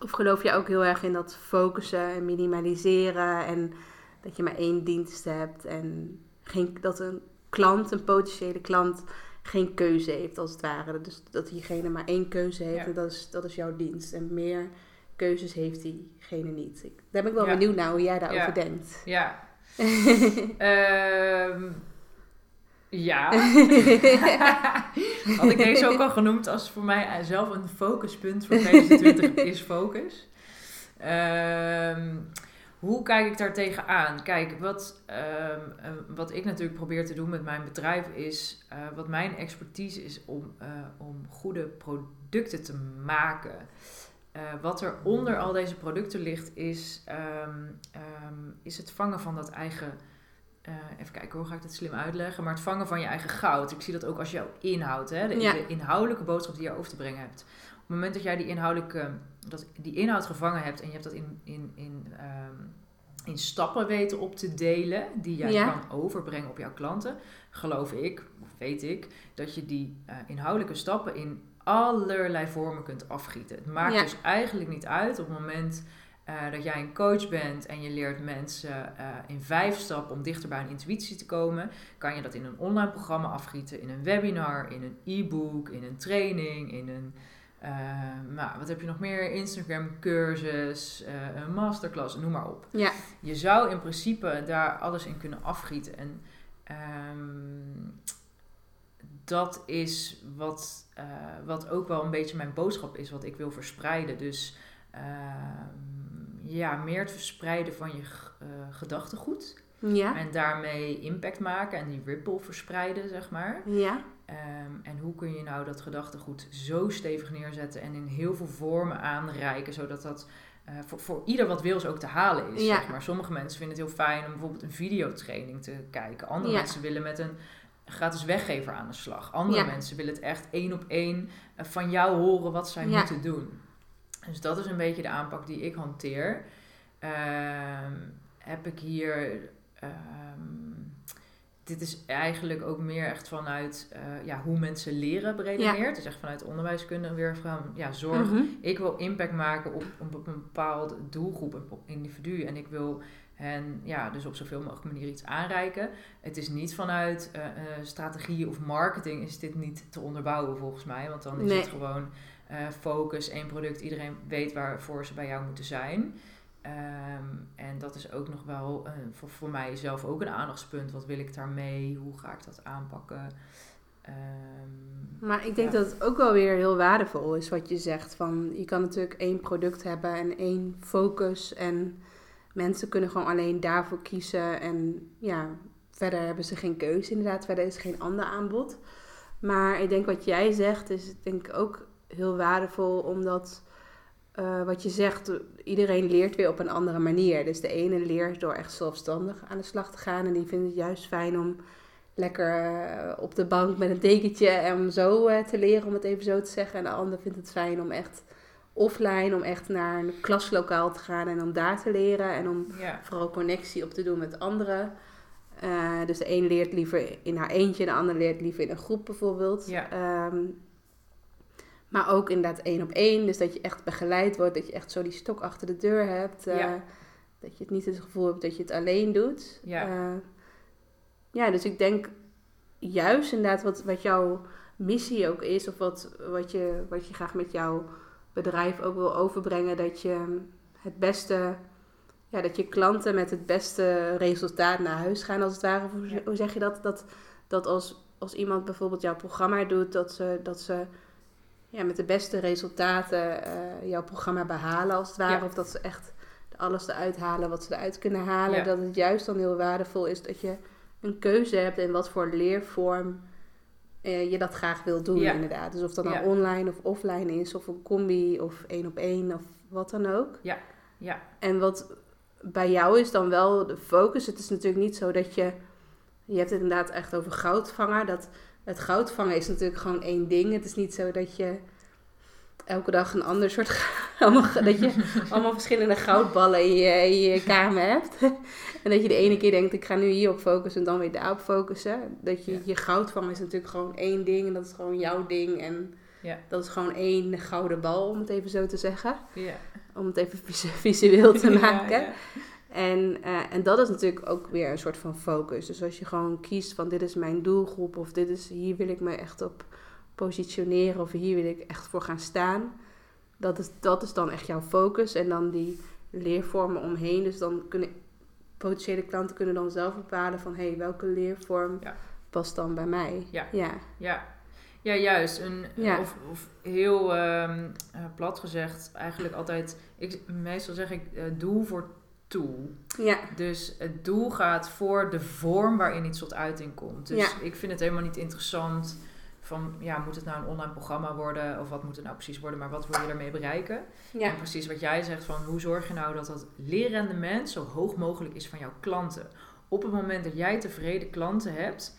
of geloof je ook heel erg in dat focussen en minimaliseren en dat je maar één dienst hebt en geen, dat een klant, een potentiële klant, geen keuze heeft als het ware. Dus dat diegene maar één keuze heeft Ja. en dat is, dat is jouw dienst. En meer keuzes heeft diegene niet. Ik, daar ben ik wel Ja. benieuwd naar hoe jij daarover Ja. denkt. Ja. [LAUGHS] Ehm, ja. [LAUGHS] Had ik deze ook al genoemd als voor mij zelf een focuspunt voor 2020 [LAUGHS] is focus. Ehm, hoe kijk ik daar tegenaan? Kijk, wat, ehm, eh, wat ik natuurlijk probeer te doen met mijn bedrijf is, eh, wat mijn expertise is om, eh, om goede producten te maken. Wat er onder al deze producten ligt, is, ehm, is het vangen van dat eigen. Eh, even kijken, hoe ga ik dat slim uitleggen? Maar het vangen van je eigen goud. Ik zie dat ook als jouw inhoud, hè? De, Ja. de inhoudelijke boodschap die je over te brengen hebt. Op het moment dat jij die, inhoudelijke, dat, die inhoud gevangen hebt en je hebt dat in, in, in, ehm, in stappen weten op te delen, die jij Ja. kan overbrengen op jouw klanten, geloof ik, of weet ik, dat je die eh, inhoudelijke stappen in allerlei vormen kunt afgieten. Het maakt Ja. dus eigenlijk niet uit op het moment eh, dat jij een coach bent en je leert mensen eh, in vijf stappen om dichter bij een intuïtie te komen, kan je dat in een online programma afgieten, in een webinar, in een e-book, in een training, in een eh, nou, wat heb je nog meer? Instagram cursus, een masterclass, noem maar op. Ja, Je zou in principe daar alles in kunnen afgieten. En ehm, dat is wat, wat ook wel een beetje mijn boodschap is, wat ik wil verspreiden. Dus ja, meer het verspreiden van je eh, gedachtegoed. ja, En daarmee impact maken en die ripple verspreiden, zeg maar. ja, Ehm, en hoe kun je nou dat gedachtegoed zo stevig neerzetten en in heel veel vormen aanreiken, zodat dat eh, voor, voor ieder wat wils ook te halen is. Ja. Zeg maar. Sommige mensen vinden het heel fijn om bijvoorbeeld een videotraining te kijken. Andere Ja. mensen willen met een gratis weggever aan de slag. Andere Ja. mensen willen het echt één op één eh, van jou horen wat zij moeten doen. Dus dat is een beetje de aanpak die ik hanteer. Ehm, heb ik hier, ehm, dit is eigenlijk ook meer echt vanuit eh, ja, hoe mensen leren beredeneerd. Dus echt vanuit onderwijskunde weer van ja, zorg. Mhm. Ik wil impact maken op, op een bepaalde doelgroep, op individu. En ik wil hen ja, dus op zoveel mogelijk manier iets aanreiken. Het is niet vanuit eh, eh, strategie of marketing is dit niet te onderbouwen volgens mij. Want dan is Nee. het gewoon eh, focus, één product. Iedereen weet waarvoor ze bij jou moeten zijn. Ehm, en dat is ook nog wel eh, voor, voor mij zelf ook een aandachtspunt. Wat wil ik daarmee? Hoe ga ik dat aanpakken? Ehm, Maar ik denk Ja. dat het ook wel weer heel waardevol is wat je zegt. Van, je kan natuurlijk één product hebben en één focus. En mensen kunnen gewoon alleen daarvoor kiezen. En ja, verder hebben ze geen keuze inderdaad. Verder is er geen ander aanbod. Maar ik denk wat jij zegt is denk ik ook heel waardevol. Omdat eh, wat je zegt, iedereen leert weer op een andere manier. Dus de ene leert door echt zelfstandig aan de slag te gaan. En die vindt het juist fijn om lekker eh, op de bank met een dekentje en om zo eh, te leren, om het even zo te zeggen. En de ander vindt het fijn om echt offline, om echt naar een klaslokaal te gaan en om daar te leren. En om ja, vooral connectie op te doen met anderen. Dus de een leert liever in haar eentje, de ander leert liever in een groep bijvoorbeeld. Ja. Ehm, maar ook inderdaad één op één. Dus dat je echt begeleid wordt, dat je echt zo die stok achter de deur hebt. eh. Dat je het niet het gevoel hebt dat je het alleen doet. Ja. Eh, ja, dus ik denk juist inderdaad wat, wat jouw missie ook is, of wat, wat, je, wat je graag met jouw bedrijf ook wil overbrengen, dat je het beste, ja, dat je klanten met het beste resultaat naar huis gaan, als het ware. Of hoe, Ja. hoe zeg je dat? Dat, dat als, als iemand bijvoorbeeld jouw programma doet, dat ze, dat ze ja, met de beste resultaten eh, jouw programma behalen, als het ware. Ja. Of dat ze echt alles eruit halen wat ze eruit kunnen halen. Ja. Dat het juist dan heel waardevol is dat je een keuze hebt in wat voor leervorm eh, je dat graag wil doen, Ja. inderdaad. Dus of dat nou Ja. online of offline is, of een combi, of één op één, of wat dan ook. ja, En wat bij jou is dan wel de focus. Het is natuurlijk niet zo dat je. Je hebt het inderdaad echt over goudvangen. Dat, het goudvangen is natuurlijk gewoon één ding. Het is niet zo dat je elke dag een ander soort. [LAUGHS] allemaal, dat je [LAUGHS] allemaal verschillende goudballen in je, in je kamer hebt. [LAUGHS] en dat je de ene keer denkt: ik ga nu hierop focussen en dan weer daarop focussen. Dat je Ja. je goudvangen is natuurlijk gewoon één ding. En dat is gewoon jouw ding. En Ja. dat is gewoon één gouden bal, om het even zo te zeggen. ja. Om het even visu- visueel te maken. En, eh, en dat is natuurlijk ook weer een soort van focus. Dus als je gewoon kiest van dit is mijn doelgroep of dit is, hier wil ik me echt op positioneren of hier wil ik echt voor gaan staan. Dat is, dat is dan echt jouw focus. En dan die leervormen omheen. Dus dan kunnen potentiële klanten kunnen dan zelf bepalen van hé, hey, welke leervorm Ja. past dan bij mij. Ja. ja. Ja, ja juist. Een, Ja. Of, of heel ehm, eh, plat gezegd, eigenlijk altijd, ik, meestal zeg ik eh, doel voor tool. Ja. Dus het doel gaat voor de vorm waarin iets tot uiting komt. Dus Ja. ik vind het helemaal niet interessant van, ja, moet het nou een online programma worden? Of wat moet het nou precies worden? Maar wat wil je ermee bereiken? Ja. En precies wat jij zegt van, hoe zorg je nou dat dat leerrendement zo hoog mogelijk is van jouw klanten? Op het moment dat jij tevreden klanten hebt,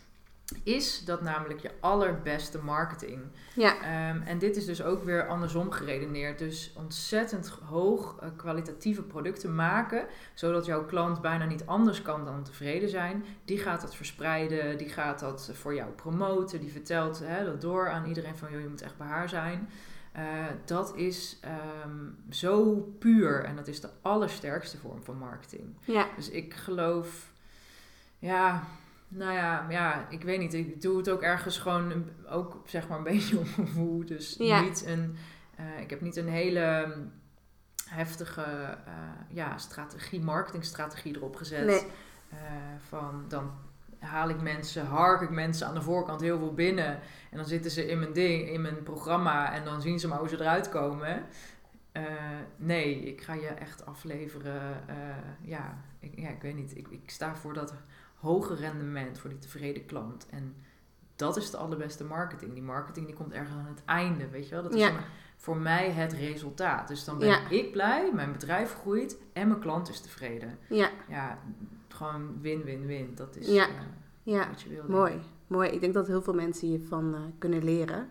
is dat namelijk je allerbeste marketing. Ja. Ehm, en dit is dus ook weer andersom geredeneerd. Dus ontzettend hoog eh, kwalitatieve producten maken, zodat jouw klant bijna niet anders kan dan tevreden zijn. Die gaat dat verspreiden, die gaat dat voor jou promoten, die vertelt hè, dat door aan iedereen van, joh, je moet echt bij haar zijn. Eh, dat is ehm, zo puur en dat is de allersterkste vorm van marketing. Ja. Dus ik geloof, ja, nou ja, ja, ik weet niet. Ik doe het ook ergens gewoon, een- ook zeg maar een [LAUGHS] beetje op gevoel. Dus Ja. niet een, eh, ik heb niet een hele mm, heftige eh, ja, strategie, marketingstrategie erop gezet. Nee. Eh, van dan haal ik mensen, hark ik mensen aan de voorkant heel veel binnen. En dan zitten ze in mijn ding, in mijn programma en dan zien ze maar hoe ze eruit komen. Nee, ik ga je echt afleveren. ja, ik, ja, ik weet niet. Ik, ik sta voor dat hoge rendement, voor die tevreden klant. En dat is de allerbeste marketing. Die marketing die komt ergens aan het einde, weet je wel. Dat is Ja. voor mij het resultaat. Dus dan ben Ja. ik blij, mijn bedrijf groeit en mijn klant is tevreden. Ja. Ja, gewoon win-win-win. Dat is Ja. eh, Ja. wat je wil. Mooi, mooi. Ik denk dat heel veel mensen hiervan eh, kunnen leren.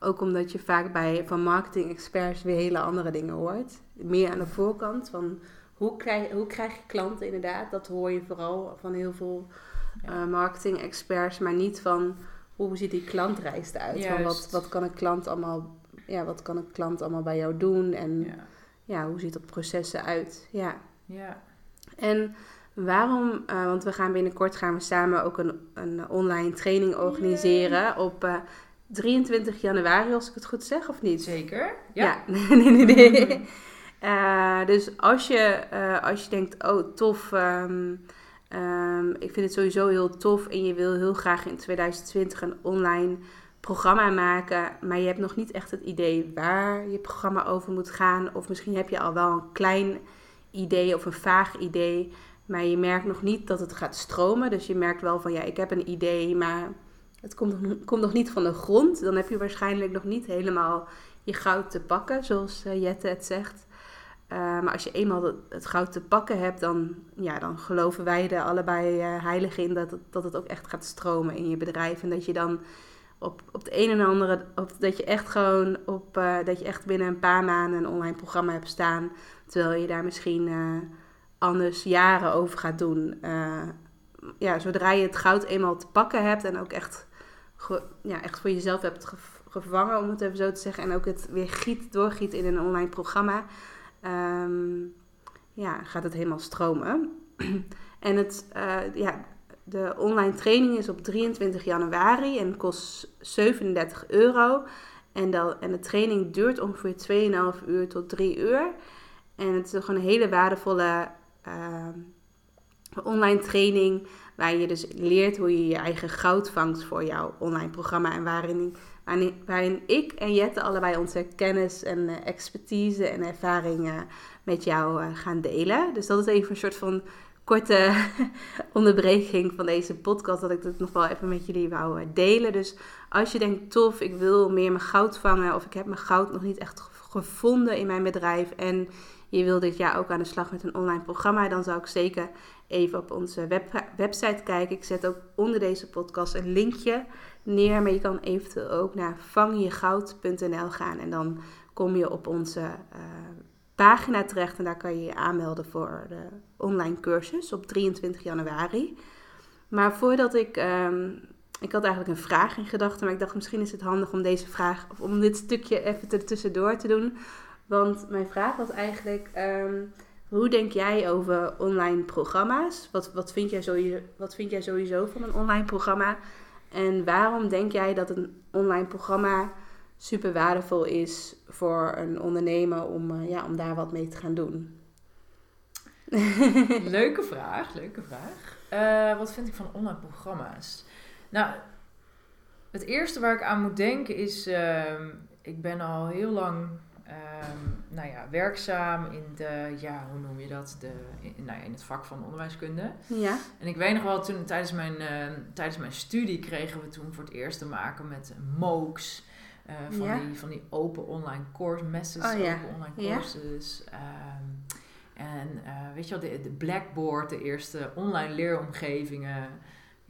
Ook omdat je vaak bij van marketing experts weer hele andere dingen hoort. Meer aan de voorkant van hoe krijg, hoe krijg je klanten inderdaad. Dat hoor je vooral van heel veel eh, marketing experts, maar niet van hoe ziet die klantreis eruit? Van wat, wat kan een klant allemaal, ja, wat kan een klant allemaal bij jou doen en ja, Ja. hoe ziet dat proces eruit? Ja. ja. En waarom, eh, want we gaan binnenkort gaan we samen ook een, een online training organiseren op eh, 23 januari, als ik het goed zeg, of niet? Zeker. Ja, Ja. [LAUGHS] nee, nee, nee. [LAUGHS] Eh, dus als je, eh, als je denkt, oh tof, ehm, ehm, ik vind het sowieso heel tof en je wil heel graag in 2020 een online programma maken, maar je hebt nog niet echt het idee waar je programma over moet gaan, of misschien heb je al wel een klein idee of een vaag idee, maar je merkt nog niet dat het gaat stromen. Dus je merkt wel van ja, ik heb een idee, maar het komt komt nog niet van de grond. Dan heb je waarschijnlijk nog niet helemaal je goud te pakken, zoals eh, Jette het zegt. Eh, maar als je eenmaal het, goud te pakken hebt, dan, ja, dan geloven wij er allebei eh, heilig in dat het, dat het ook echt gaat stromen in je bedrijf. En dat je dan op, op de een en andere, dat je echt gewoon op, eh, dat je echt binnen een paar maanden een online programma hebt staan. Terwijl je daar misschien anders jaren over gaat doen. Ja, zodra je het goud eenmaal te pakken hebt en ook echt, ja, echt voor jezelf hebt gev- gevangen, om het even zo te zeggen. En ook het weer giet, doorgiet in een online programma. Ehm, ja, gaat het helemaal stromen. [CLEARS THROAT] en het, eh, ja, de online training is op 23 januari en kost 37 euro. En, dan, en de training duurt ongeveer 2,5 uur tot 3 uur. En het is gewoon een hele waardevolle ehm, online training. Waar je dus leert hoe je je eigen goud vangt voor jouw online programma. En waarin, waarin, ik en Jette allebei onze kennis en eh, expertise en ervaring eh, met jou eh, gaan delen. Dus dat is even een soort van korte [LAUGHS] onderbreking van deze podcast. Dat ik dit nog wel even met jullie wou eh, delen. Dus als je denkt, tof, ik wil meer mijn goud vangen. Of ik heb mijn goud nog niet echt ge- gevonden in mijn bedrijf. En je wil dit jaar ook aan de slag met een online programma. Dan zou ik zeker even op onze web, website kijken. Ik zet ook onder deze podcast een linkje neer. Maar je kan eventueel ook naar vangjegoud.nl gaan. En dan kom je op onze eh, pagina terecht. En daar kan je je aanmelden voor de online cursus op 23 januari. Maar voordat ik... ehm, ik had eigenlijk een vraag in gedachten, maar ik dacht misschien is het handig om deze vraag, of om dit stukje even tussendoor te doen. Want mijn vraag was eigenlijk, ehm, hoe denk jij over online programma's? Wat, wat, vind jij sowieso, wat vind jij sowieso van een online programma? En waarom denk jij dat een online programma super waardevol is voor een ondernemer om, eh, ja, om daar wat mee te gaan doen? [LAUGHS] Leuke vraag, leuke vraag. Eh, wat vind ik van online programma's? Nou, het eerste waar ik aan moet denken is, ehm, ik ben al heel lang ehm, nou ja, werkzaam in de, ja, hoe noem je dat? De, in, nou ja, in het vak van onderwijskunde. Ja, En ik weet nog wel, toen, tijdens, mijn, eh, tijdens mijn studie kregen we toen voor het eerst te maken met MOOCs. eh, van, Ja. die, van die open online course, messes, Oh ja. open online courses. ehm, en eh, weet je wel, de, de Blackboard, de eerste online leeromgevingen.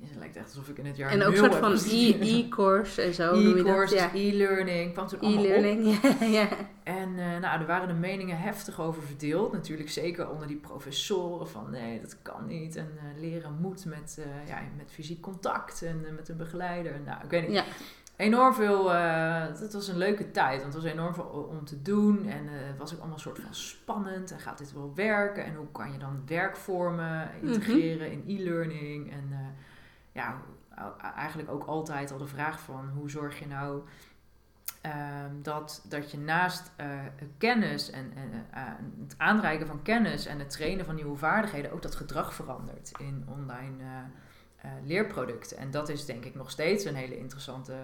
Het lijkt echt alsof ik in het jaar en ook een soort van e- e-course en zo. E-courses, Ja. e-learning, kwam toen allemaal op. E-learning, [LAUGHS] ja, ja. En eh, nou, er waren de meningen heftig over verdeeld. Natuurlijk zeker onder die professoren van nee, dat kan niet. En eh, leren moet met, eh, ja, met fysiek contact en met een begeleider. Nou, ik weet niet. Ja. Enorm veel, het was een leuke tijd. Want het was enorm veel om te doen. En het was ook allemaal een soort van spannend. En gaat dit wel werken? En hoe kan je dan werkvormen integreren in e-learning? En ja, eigenlijk ook altijd al de vraag van hoe zorg je nou Ehm, dat, dat je naast eh, kennis en, en eh, het aanreiken van kennis en het trainen van nieuwe vaardigheden ook dat gedrag verandert in online eh, eh, leerproducten. En dat is denk ik nog steeds een hele interessante,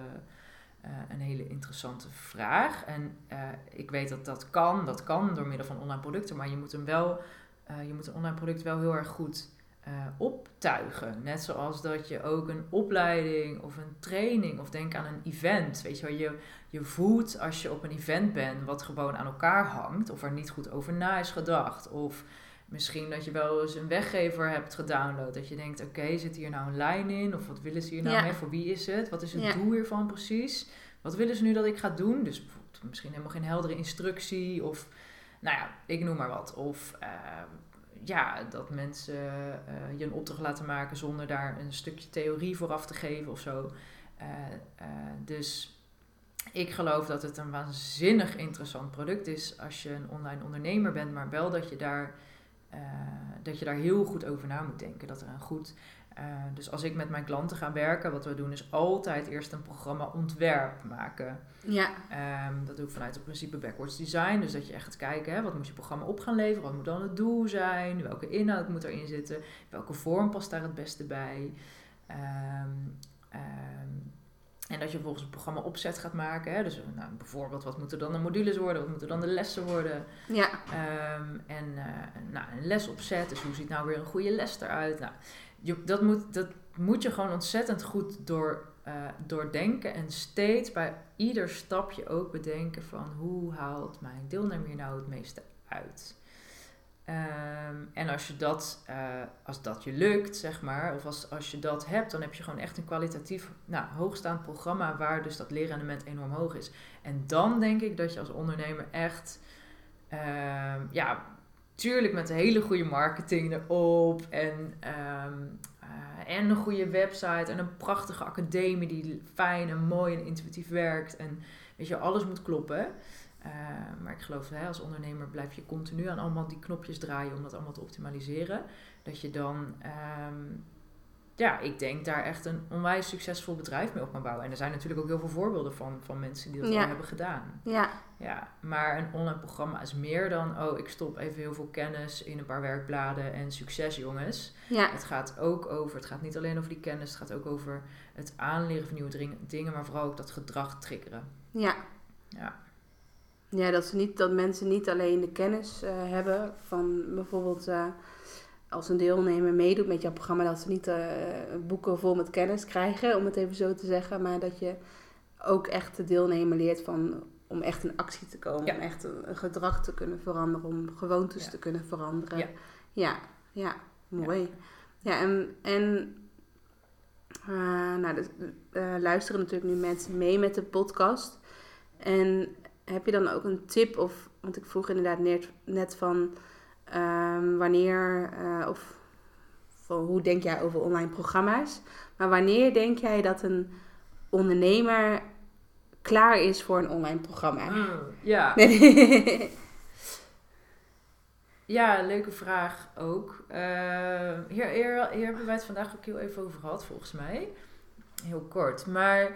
eh, een hele interessante vraag. En eh, ik weet dat dat kan, dat kan door middel van online producten, maar je moet hem wel, eh, je moet een online product wel heel erg goed eh, optuigen. Net zoals dat je ook een opleiding of een training of denk aan een event. Weet je wel, je, je voelt als je op een event bent wat gewoon aan elkaar hangt of er niet goed over na is gedacht. Of misschien dat je wel eens een weggever hebt gedownload. Dat je denkt, oké, zit hier nou een lijn in? Of wat willen ze hier nou Ja. mee? Voor wie is het? Wat is het Ja. doel hiervan precies? Wat willen ze nu dat ik ga doen? Dus bijvoorbeeld misschien helemaal geen heldere instructie of... Nou ja, ik noem maar wat. Of eh, ja, dat mensen eh, je een opdracht laten maken zonder daar een stukje theorie vooraf te geven of zo. Eh, eh, dus ik geloof dat het een waanzinnig interessant product is als je een online ondernemer bent, maar wel dat je daar, dat je daar heel goed over na moet denken. Dat er een goed. Eh, dus als ik met mijn klanten ga werken, wat we doen is altijd eerst een programma ontwerp maken. Ja, Ehm, dat doe ik vanuit het principe backwards design. Dus dat je echt gaat kijken, hè, wat moet je programma op gaan leveren? Wat moet dan het doel zijn? Welke inhoud moet erin zitten? Welke vorm past daar het beste bij? Ehm, ehm, en dat je vervolgens een programma opzet gaat maken. Hè? Dus nou, bijvoorbeeld, wat moeten dan de modules worden? Wat moeten dan de lessen worden? ja, en eh, nou, een lesopzet, dus hoe ziet nou weer een goede les eruit? Nou, je, dat, moet, dat moet je gewoon ontzettend goed door, eh, doordenken en steeds bij ieder stapje ook bedenken van hoe haalt mijn deelnemer hier nou het meeste uit? Ehm, en als je dat, eh, als dat je lukt, zeg maar, of als, als je dat hebt, dan heb je gewoon echt een kwalitatief nou, hoogstaand programma waar dus dat leerrendement enorm hoog is. En dan denk ik dat je als ondernemer echt, ehm, ja, tuurlijk met een hele goede marketing erop en, ehm, eh, en een goede website en een prachtige academie die fijn en mooi en intuïtief werkt en weet je, alles moet kloppen. Eh, maar ik geloof, hè, als ondernemer blijf je continu aan allemaal die knopjes draaien om dat allemaal te optimaliseren. Dat je dan, ehm, ja, ik denk daar echt een onwijs succesvol bedrijf mee op kan bouwen. En er zijn natuurlijk ook heel veel voorbeelden van, van mensen die dat Ja. al hebben gedaan. ja, Ja, maar een online programma is meer dan, oh, ik stop even heel veel kennis in een paar werkbladen en succes, jongens. ja, Het gaat ook over, het gaat niet alleen over die kennis, het gaat ook over het aanleren van nieuwe dingen, maar vooral ook dat gedrag triggeren. ja. Ja. Ja, dat, ze niet, dat mensen niet alleen de kennis eh, hebben van bijvoorbeeld eh, als een deelnemer meedoet met jouw programma, dat ze niet eh, boeken vol met kennis krijgen, om het even zo te zeggen, maar dat je ook echt de deelnemer leert van om echt in actie te komen, Ja. om echt een, gedrag te kunnen veranderen, om gewoontes Ja. te kunnen veranderen. Ja. ja, ja, mooi. Ja, en, en eh, nou, dus, eh, luisteren natuurlijk nu mensen mee met de podcast. En heb je dan ook een tip of, want ik vroeg inderdaad net, net van ehm, wanneer eh, of hoe denk jij over online programma's? Maar wanneer denk jij dat een ondernemer klaar is voor een online programma? Ja. [LAUGHS] Ja, leuke vraag ook. Eh, hier, hier, hier hebben wij het vandaag ook heel even over gehad, volgens mij. Heel kort. Maar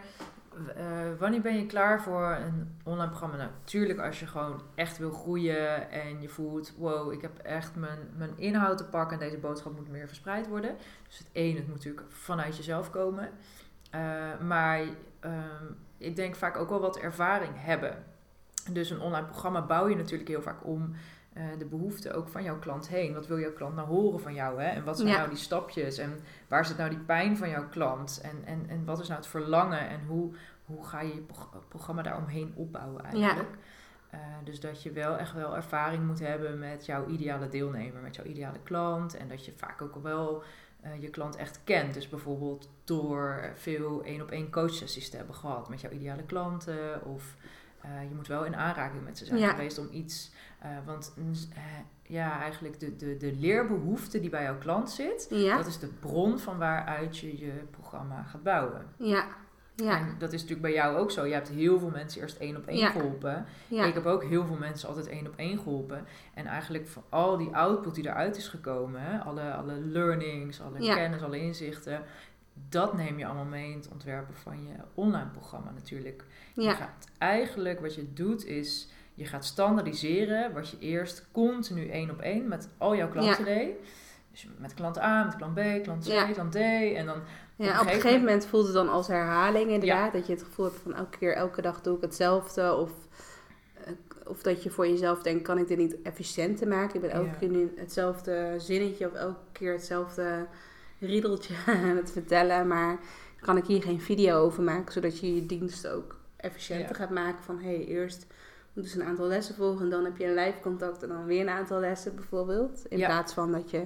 eh, wanneer ben je klaar voor een online programma? Nou, natuurlijk als je gewoon echt wil groeien en je voelt... wow, ik heb echt mijn, mijn inhoud te pakken en deze boodschap moet meer verspreid worden. Dus het ene, het moet natuurlijk vanuit jezelf komen. Eh, maar ehm, ik denk vaak ook wel wat ervaring hebben. Dus een online programma bouw je natuurlijk heel vaak om eh, de behoeften ook van jouw klant heen. Wat wil jouw klant nou horen van jou? Hè? En wat zijn Ja. nou die stapjes? En waar zit nou die pijn van jouw klant? En, en, en wat is nou het verlangen? En hoe, hoe ga je je prog- programma daaromheen opbouwen eigenlijk? Eh, dus dat je wel echt wel ervaring moet hebben met jouw ideale deelnemer, met jouw ideale klant. En dat je vaak ook wel eh, je klant echt kent. Dus bijvoorbeeld door veel één op één coachsessies te hebben gehad met jouw ideale klanten. Of eh, je moet wel in aanraking met ze zijn Ja. geweest om iets. eh, want eh, ja, eigenlijk de, de, de leerbehoefte die bij jouw klant zit, Ja, dat is de bron van waaruit je je programma gaat bouwen. ja, ja, En dat is natuurlijk bij jou ook zo. Je hebt heel veel mensen eerst één op één Ja. geholpen. ja. Ik heb ook heel veel mensen altijd één op één geholpen. En eigenlijk voor al die output die eruit is gekomen, alle, alle learnings, alle kennis, alle inzichten, dat neem je allemaal mee in het ontwerpen van je online programma natuurlijk. Je ja. gaat eigenlijk, wat je doet is, je gaat standaardiseren wat je eerst continu één op één met al jouw klanten deed. Dus met klant A, met klant B, klant C, Ja. klant D. En dan Ja, op een gegeven moment voelt het dan als herhaling inderdaad. Dat je het gevoel hebt van elke keer, elke dag doe ik hetzelfde. Of, eh, of dat je voor jezelf denkt, kan ik dit niet efficiënter maken? Ik ben elke keer nu hetzelfde zinnetje of elke keer hetzelfde riedeltje [LAUGHS] aan het vertellen. Maar kan ik hier geen video over maken, zodat je je dienst ook efficiënter Ja. gaat maken? Van hé, hey, eerst moeten ze een aantal lessen volgen en dan heb je een live contact en dan weer een aantal lessen bijvoorbeeld. In Ja. plaats van dat je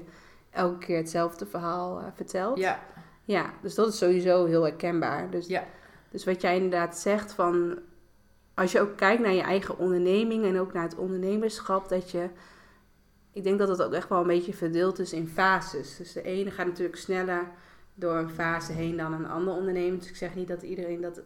elke keer hetzelfde verhaal eh, vertelt. ja, Ja, dus dat is sowieso heel herkenbaar. Dus, Ja. dus wat jij inderdaad zegt van... Als je ook kijkt naar je eigen onderneming en ook naar het ondernemerschap... dat je ik denk dat het ook echt wel een beetje verdeeld is in fases. Dus de ene gaat natuurlijk sneller door een fase heen dan een ander ondernemer. Dus ik zeg niet dat iedereen dat,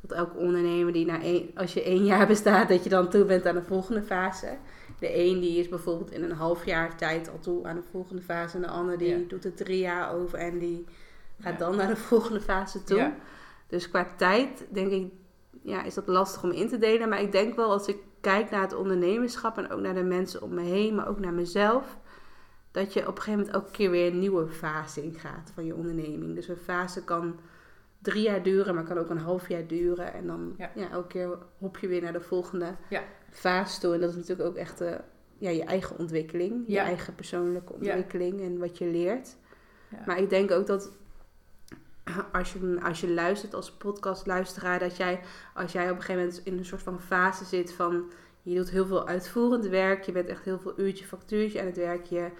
dat elke ondernemer die na één, als je één jaar bestaat, dat je dan toe bent aan de volgende fase. De een die is bijvoorbeeld in een half jaar tijd al toe aan de volgende fase. En de ander die Ja. doet er drie jaar over en die gaat Ja. dan naar de volgende fase toe. Ja. Dus qua tijd denk ik, ja, is dat lastig om in te delen. Maar ik denk wel als ik kijk naar het ondernemerschap en ook naar de mensen om me heen, maar ook naar mezelf, dat je op een gegeven moment elke keer weer een nieuwe fase ingaat van je onderneming. Dus een fase kan drie jaar duren, maar kan ook een half jaar duren. En dan Ja. ja. elke keer hop je weer naar de volgende Ja. fase toe. En dat is natuurlijk ook echt eh, ja, je eigen ontwikkeling, je Ja. eigen persoonlijke ontwikkeling en wat je leert. Ja. Maar ik denk ook dat als je, als je luistert als podcastluisteraar, dat jij, als jij op een gegeven moment in een soort van fase zit van je doet heel veel uitvoerend werk, je bent echt heel veel uurtje factuurtje aan het werk, je,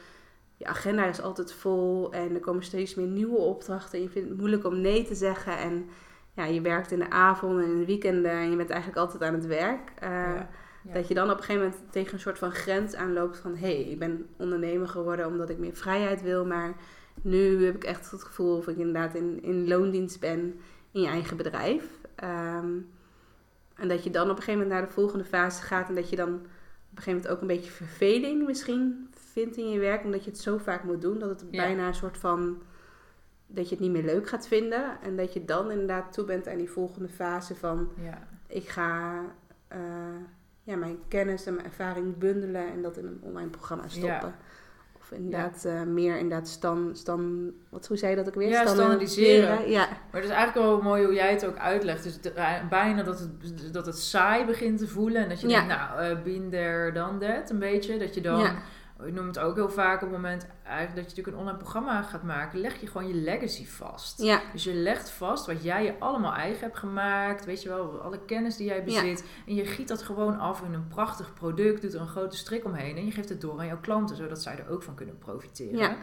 je agenda is altijd vol en er komen steeds meer nieuwe opdrachten en je vindt het moeilijk om nee te zeggen en ja, je werkt in de avonden en in de weekenden en je bent eigenlijk altijd aan het werk. Eh, Ja. Ja. Dat je dan op een gegeven moment tegen een soort van grens aanloopt van... hé, hey, ik ben ondernemer geworden omdat ik meer vrijheid wil... maar nu heb ik echt het gevoel of ik inderdaad in, in loondienst ben in je eigen bedrijf. Ehm, en dat je dan op een gegeven moment naar de volgende fase gaat... en dat je dan op een gegeven moment ook een beetje verveling misschien vindt in je werk... omdat je het zo vaak moet doen dat het Ja. bijna een soort van... dat je het niet meer leuk gaat vinden... en dat je dan inderdaad toe bent aan die volgende fase van Ja. ik ga eh, ja, mijn kennis en mijn ervaring bundelen en dat in een online programma stoppen. Ja. Of inderdaad eh, meer inderdaad stan, stan, wat, hoe zei je dat ook weer? Ja, Standaardiseren. Ja, Maar het is eigenlijk wel mooi hoe jij het ook uitlegt. Dus de- eh, bijna dat het, dat het saai begint te voelen. En dat je Ja. denkt, nou, eh been there, done that, een beetje. Dat je dan, ja, ik noem het ook heel vaak op het moment eigenlijk dat je natuurlijk een online programma gaat maken, leg je gewoon je legacy vast. ja, Dus je legt vast wat jij je allemaal eigen hebt gemaakt. Weet je wel, alle kennis die jij bezit. En je giet dat gewoon af in een prachtig product. Doet er een grote strik omheen. En je geeft het door aan jouw klanten. Zodat zij er ook van kunnen profiteren. Ja.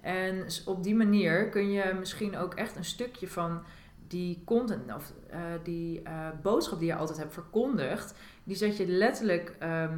En op die manier kun je misschien ook echt een stukje van die content of eh, die eh, boodschap die je altijd hebt verkondigd. Die zet je letterlijk. ehm,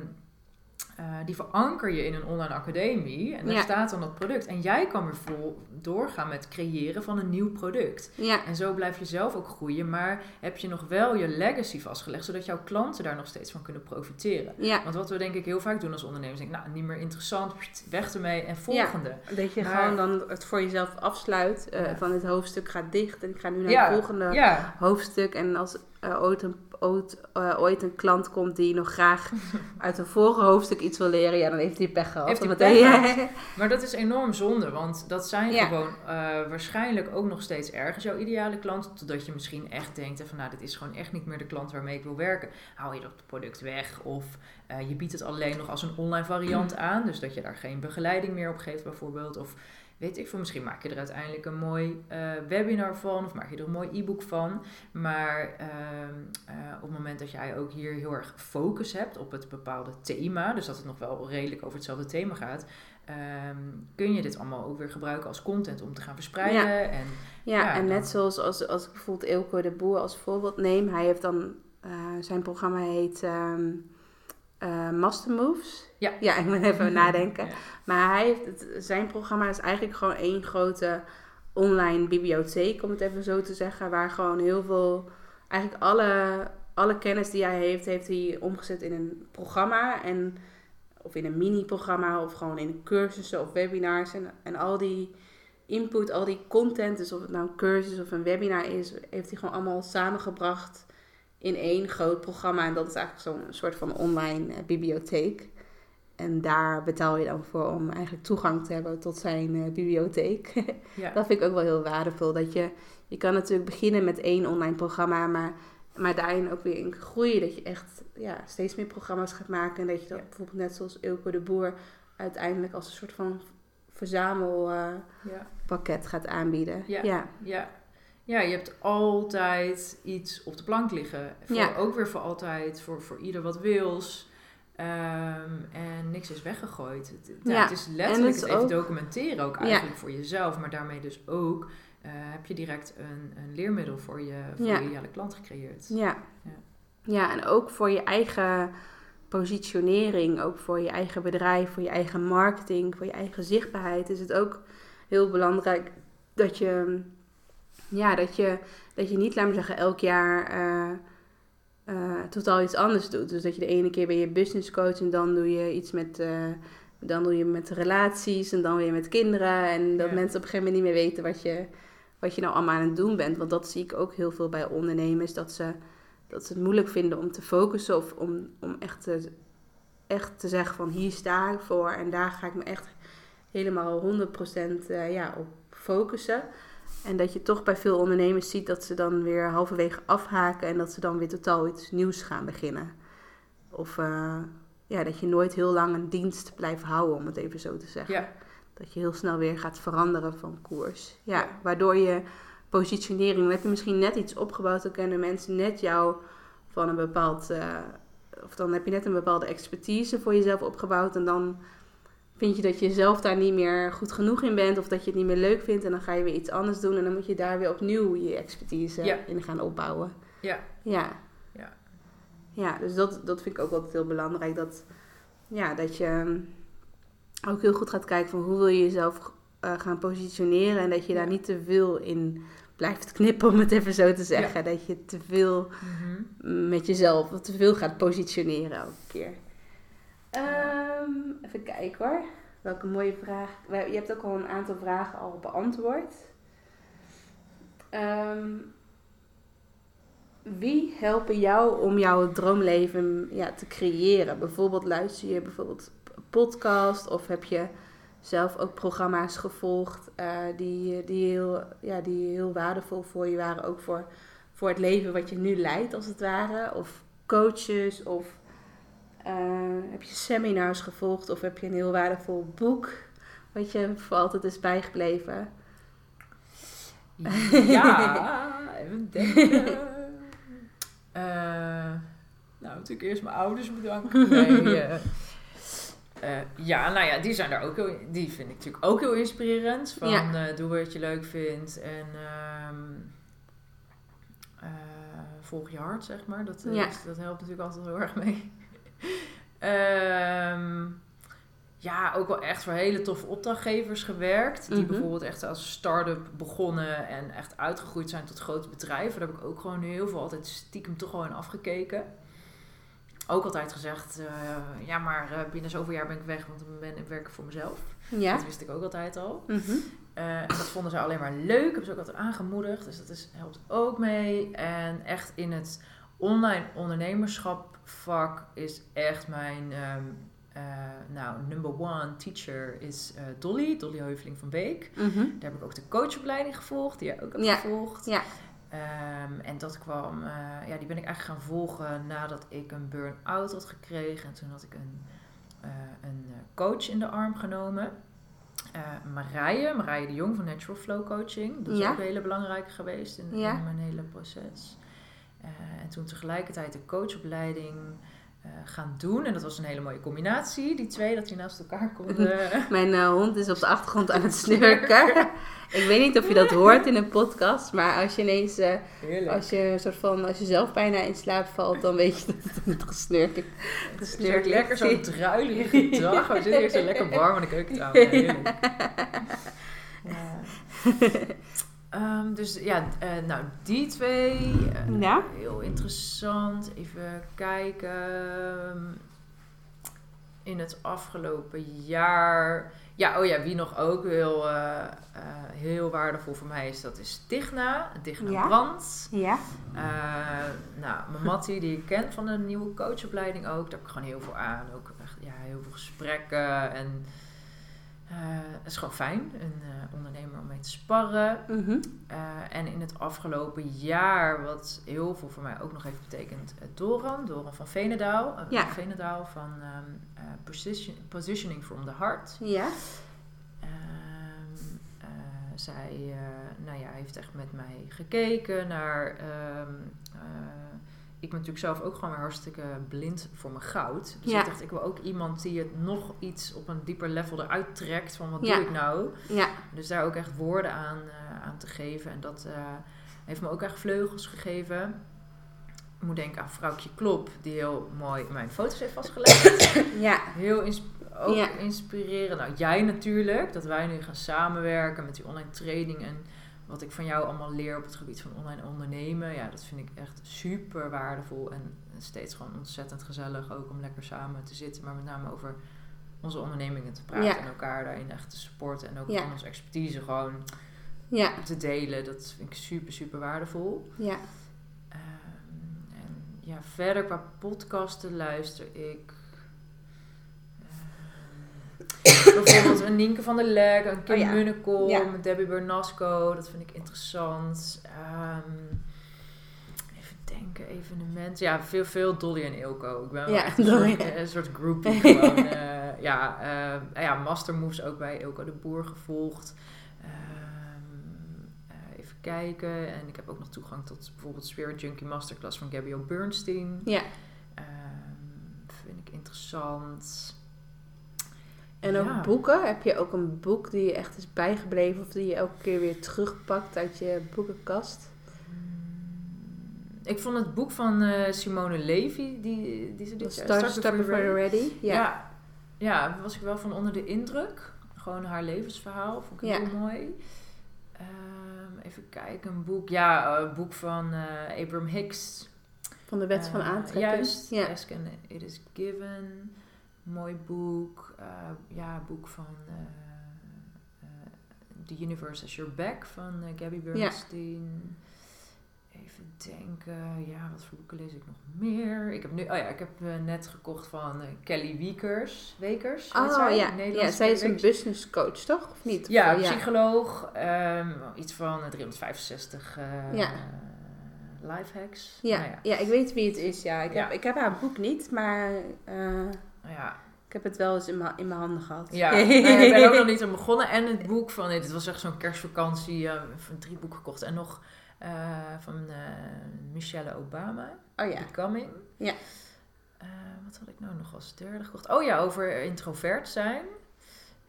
eh, die veranker je in een online academie en daar Ja. staat dan dat product. En jij kan weer vol doorgaan met creëren van een nieuw product. ja, En zo blijf je zelf ook groeien, maar heb je nog wel je legacy vastgelegd, zodat jouw klanten daar nog steeds van kunnen profiteren. ja. Want wat we denk ik heel vaak doen als ondernemers, denk ik, nou, niet meer interessant, weg ermee en volgende. Dat je Maar- gewoon dan het voor jezelf afsluit eh, Ja. van het hoofdstuk gaat dicht en ik ga nu naar Ja, het volgende Ja, hoofdstuk. En als er ooit een, ooit, eh, ooit een klant komt die nog graag uit een vorige hoofdstuk iets wil leren, ja, dan heeft hij pech gehad. Heeft hij pech gehad. [LAUGHS] maar dat is enorm zonde, want dat zijn Ja. gewoon eh, waarschijnlijk ook nog steeds ergens jouw ideale klant, totdat je misschien echt denkt van, nou, dit is gewoon echt niet meer de klant waarmee ik wil werken. Hou je dat product weg of eh, je biedt het alleen nog als een online variant aan, dus dat je daar geen begeleiding meer op geeft bijvoorbeeld, of weet ik veel, misschien maak je er uiteindelijk een mooi eh, webinar van of maak je er een mooi e-book van. Maar ehm, eh, op het moment dat jij ook hier heel erg focus hebt op het bepaalde thema, dus dat het nog wel redelijk over hetzelfde thema gaat, ehm, kun je dit allemaal ook weer gebruiken als content om te gaan verspreiden. En, Ja, Ja, en dan- net zoals als, als ik bijvoorbeeld Eelco de Boer als voorbeeld neem. Hij heeft dan, eh, zijn programma heet ehm eh, Master Moves. Ja. Ja, ik moet even [LAUGHS] nadenken. Ja. Maar hij heeft het, zijn programma is eigenlijk gewoon één grote online bibliotheek, om het even zo te zeggen. Waar gewoon heel veel, eigenlijk alle, alle kennis die hij heeft, heeft hij omgezet in een programma. En, of in een mini-programma, of gewoon in cursussen of webinars. En, en al die input, al die content, dus of het nou een cursus of een webinar is, heeft hij gewoon allemaal samengebracht in één groot programma. En dat is eigenlijk zo'n soort van online eh, bibliotheek. En daar betaal je dan voor om eigenlijk toegang te hebben tot zijn eh, bibliotheek. [LAUGHS] Ja. dat vind ik ook wel heel waardevol. Dat je, je kan natuurlijk beginnen met één online programma, maar, maar daarin ook weer in groeien. Dat je echt ja, steeds meer programma's gaat maken. En dat je dat Ja. bijvoorbeeld net zoals Ilko de Boer uiteindelijk als een soort van verzamelpakket Ja. gaat aanbieden. Ja. ja. Ja. je hebt altijd iets op de plank liggen. Voor, Ja. Ook weer voor altijd, voor, voor ieder wat wils. Ehm, en niks is weggegooid. Het, het- Ja, het is letterlijk het het, is even ook- documenteren ook Ja. eigenlijk voor jezelf. Maar daarmee dus ook eh, heb je direct een, een leermiddel voor je, voor Ja. je klant gecreëerd. Ja. Ja. ja, en ook voor je eigen positionering, ook voor je eigen bedrijf, voor je eigen marketing, voor je eigen zichtbaarheid, is het ook heel belangrijk dat je, ja, dat je, dat je niet, laat maar zeggen, elk jaar eh, eh, totaal iets anders doet. Dus dat je de ene keer ben je business coach en dan doe je iets met, eh, dan doe je met relaties en dan weer met kinderen. En dat Ja. mensen op een gegeven moment niet meer weten wat je, wat je nou allemaal aan het doen bent. Want dat zie ik ook heel veel bij ondernemers, dat ze, dat ze het moeilijk vinden om te focussen of om, om echt, te, echt te zeggen van hier sta ik voor en daar ga ik me echt helemaal 100% eh, ja, op focussen. En dat je toch bij veel ondernemers ziet dat ze dan weer halverwege afhaken en dat ze dan weer totaal iets nieuws gaan beginnen. Of eh, ja, dat je nooit heel lang een dienst blijft houden, om het even zo te zeggen. Ja. Dat je heel snel weer gaat veranderen van koers. Ja, Ja. waardoor je positionering, dan heb je misschien net iets opgebouwd, dan kennen mensen net jou van een bepaald, eh, of dan heb je net een bepaalde expertise voor jezelf opgebouwd en dan vind je dat je zelf daar niet meer goed genoeg in bent of dat je het niet meer leuk vindt en dan ga je weer iets anders doen en dan moet je daar weer opnieuw je expertise Ja. in gaan opbouwen. Ja. Ja. Ja. Ja, dus dat, dat vind ik ook altijd heel belangrijk. Dat, ja, dat je ehm, ook heel goed gaat kijken van hoe wil je jezelf eh, gaan positioneren. En dat je daar niet te veel in blijft knippen, om het even zo te zeggen. Dat je te veel Mhm. met jezelf, te veel gaat positioneren elke keer. Ehm, even kijken hoor. Welke mooie vraag. Je hebt ook al een aantal vragen al beantwoord. Ehm, wie helpen jou om jouw droomleven ja, te creëren? Bijvoorbeeld luister je bijvoorbeeld podcast of heb je zelf ook programma's gevolgd eh, die, die, heel, ja, die heel waardevol voor je waren, ook voor, voor het leven wat je nu leidt als het ware? Of coaches of eh, heb je seminars gevolgd of heb je een heel waardevol boek wat je voor altijd is bijgebleven? Ja, [LAUGHS] even denken. Eh, nou, natuurlijk eerst mijn ouders bedanken. [LAUGHS] Nee, eh, ja, nou ja, die zijn daar ook heel, die vind ik natuurlijk ook heel inspirerend. Van Ja. doe wat je leuk vindt en ehm, eh, volg je hart, zeg maar. Dat, Ja. dat helpt natuurlijk altijd heel erg mee. [LAUGHS] Ehm, ja, ook wel echt voor hele toffe opdrachtgevers gewerkt. Die Mhm. bijvoorbeeld echt als start-up begonnen en echt uitgegroeid zijn tot grote bedrijven. Daar heb ik ook gewoon heel veel altijd stiekem toch in afgekeken. Ook altijd gezegd, eh, ja maar eh, binnen zoveel jaar ben ik weg, want dan ben ik werken voor mezelf. Ja. Dat wist ik ook altijd al. Mhm. Eh, en dat vonden ze alleen maar leuk. Hebben ze ook altijd aangemoedigd. Dus dat is, helpt ook mee. En echt in het online ondernemerschap vak is echt mijn eh, nou, number one teacher is eh, Dolly. Dolly Heuveling van Beek. Mhm. Daar heb ik ook de coachopleiding gevolgd. Die jij ook hebt Ja. gevolgd. Ja. Ehm, en dat kwam, eh, ja, die ben ik eigenlijk gaan volgen nadat ik een burn-out had gekregen. En toen had ik een, een coach in de arm genomen. Marije, Marije de Jong van Natural Flow Coaching. Dat is Ja. ook een hele belangrijke geweest in, in mijn hele proces. Eh, en toen tegelijkertijd de coachopleiding eh, gaan doen. En dat was een hele mooie combinatie, die twee, dat die naast elkaar konden. [LAUGHS] Mijn eh, hond is op de achtergrond aan het snurken. ik weet niet of je dat hoort in een podcast, maar als je ineens, als je een soort van, als je zelf bijna in slaap valt, dan weet je dat het gesnurk is. Het is gesnurk lekker zo'n ligt. druilerige [LAUGHS] dag. We zitten hier zo lekker warm aan de keukentafel. Ja. [LAUGHS] Ja. Ehm, dus ja, eh, nou die twee. eh, Ja. Heel interessant. Even kijken. In het afgelopen jaar. Ja, oh ja, wie nog ook heel, eh, heel waardevol voor mij is, dat is Digna. Digna Ja. Brandt. Ja. Nou, mijn [LAUGHS] Mattie die ik ken van de nieuwe coachopleiding ook. Daar heb ik gewoon heel veel aan. Ook echt, ja, heel veel gesprekken. En het is gewoon fijn, een eh, ondernemer om mee te sparren. Mhm. Eh, en in het afgelopen jaar, wat heel veel voor mij ook nog heeft betekend, Doran. Doran van Venendaal. Uh, Ja. Venendaal van eh, position, Positioning from the Heart. Ja. Ehm, eh, zij eh, nou ja, heeft echt met mij gekeken naar. ehm, eh, ik ben natuurlijk zelf ook gewoon weer hartstikke blind voor mijn goud. Dus Ja. ik dacht, ik wil ook iemand die het nog iets op een dieper level eruit trekt. Van wat Ja. doe ik nou? Ja. Dus daar ook echt woorden aan, eh, aan te geven. En dat eh, heeft me ook echt vleugels gegeven. moet denken aan vrouwtje Klop, die heel mooi mijn foto's heeft vastgelegd. [COUGHS] Ja. Heel ook Ja. inspireren. Nou, jij natuurlijk, dat wij nu gaan samenwerken met die online training en wat ik van jou allemaal leer op het gebied van online ondernemen. Ja, dat vind ik echt super waardevol en steeds gewoon ontzettend gezellig ook om lekker samen te zitten, maar met name over onze ondernemingen te praten Ja. en elkaar daarin echt te supporten en ook Ja. onze expertise gewoon Ja. te delen. Dat vind ik super, super waardevol. Ja. Ehm, en ja, verder qua podcasten luister ik. Bijvoorbeeld een Nienke van der Lek, een Kim Oh ja. Munnekom, Ja. Debbie Bernasco. Dat vind ik interessant. Ehm, even denken, evenement. Ja, veel, veel Dolly en Ilko. Ik ben wel Ja, echt een, soort, een soort groupie gewoon. [LAUGHS] eh, ja, ehm, ja, Master Moves ook bij Ilko de Boer gevolgd. Ehm, eh, even kijken. En ik heb ook nog toegang tot bijvoorbeeld Spirit Junkie Masterclass van Gabby Bernstein. Ja. Ehm, vind ik interessant. En ook Ja. boeken. Heb je ook een boek die je echt is bijgebleven of die je elke keer weer terugpakt uit je boekenkast? Ik vond het boek van eh, Simone Levy, die, die ze dit jaar- Start, start before you're ready. Ja. Ja. ja, daar was ik wel van onder de indruk. Gewoon haar levensverhaal, vond ik Ja. heel mooi. Ehm, even kijken, een boek. Ja, een boek van eh, Abraham Hicks. Van de wet van Eh, aantrekking. Juist, Ja. Ask and It Is Given. Mooi boek. Eh, ja, boek van eh, eh, The Universe As Your Back van Gabby Bernstein. Even denken, ja, wat voor boeken lees ik nog meer? Ik heb nu, oh ja, ik heb net gekocht van Kelly Wiekers. Wekers, Oh zij? ja. Ja, zij is een business coach, toch? Of niet? Ja, psycholoog. ehm, iets van eh, 365 eh Ja. lifehacks. Ja, Nou ja. ja, ik weet wie het is. Ja, ik, Ja. Heb, ik heb haar boek niet, maar ja, ik heb het wel eens in mijn in mijn handen gehad. Ja, [LAUGHS] nou ja, ik ben ook nog niet aan begonnen. En het boek van, dit was echt zo'n kerstvakantie, eh, van drie boeken gekocht. En nog eh, van eh, Michelle Obama, Oh ja. Becoming. Ja. Wat had ik nou nog als derde gekocht? Oh ja, over introvert zijn.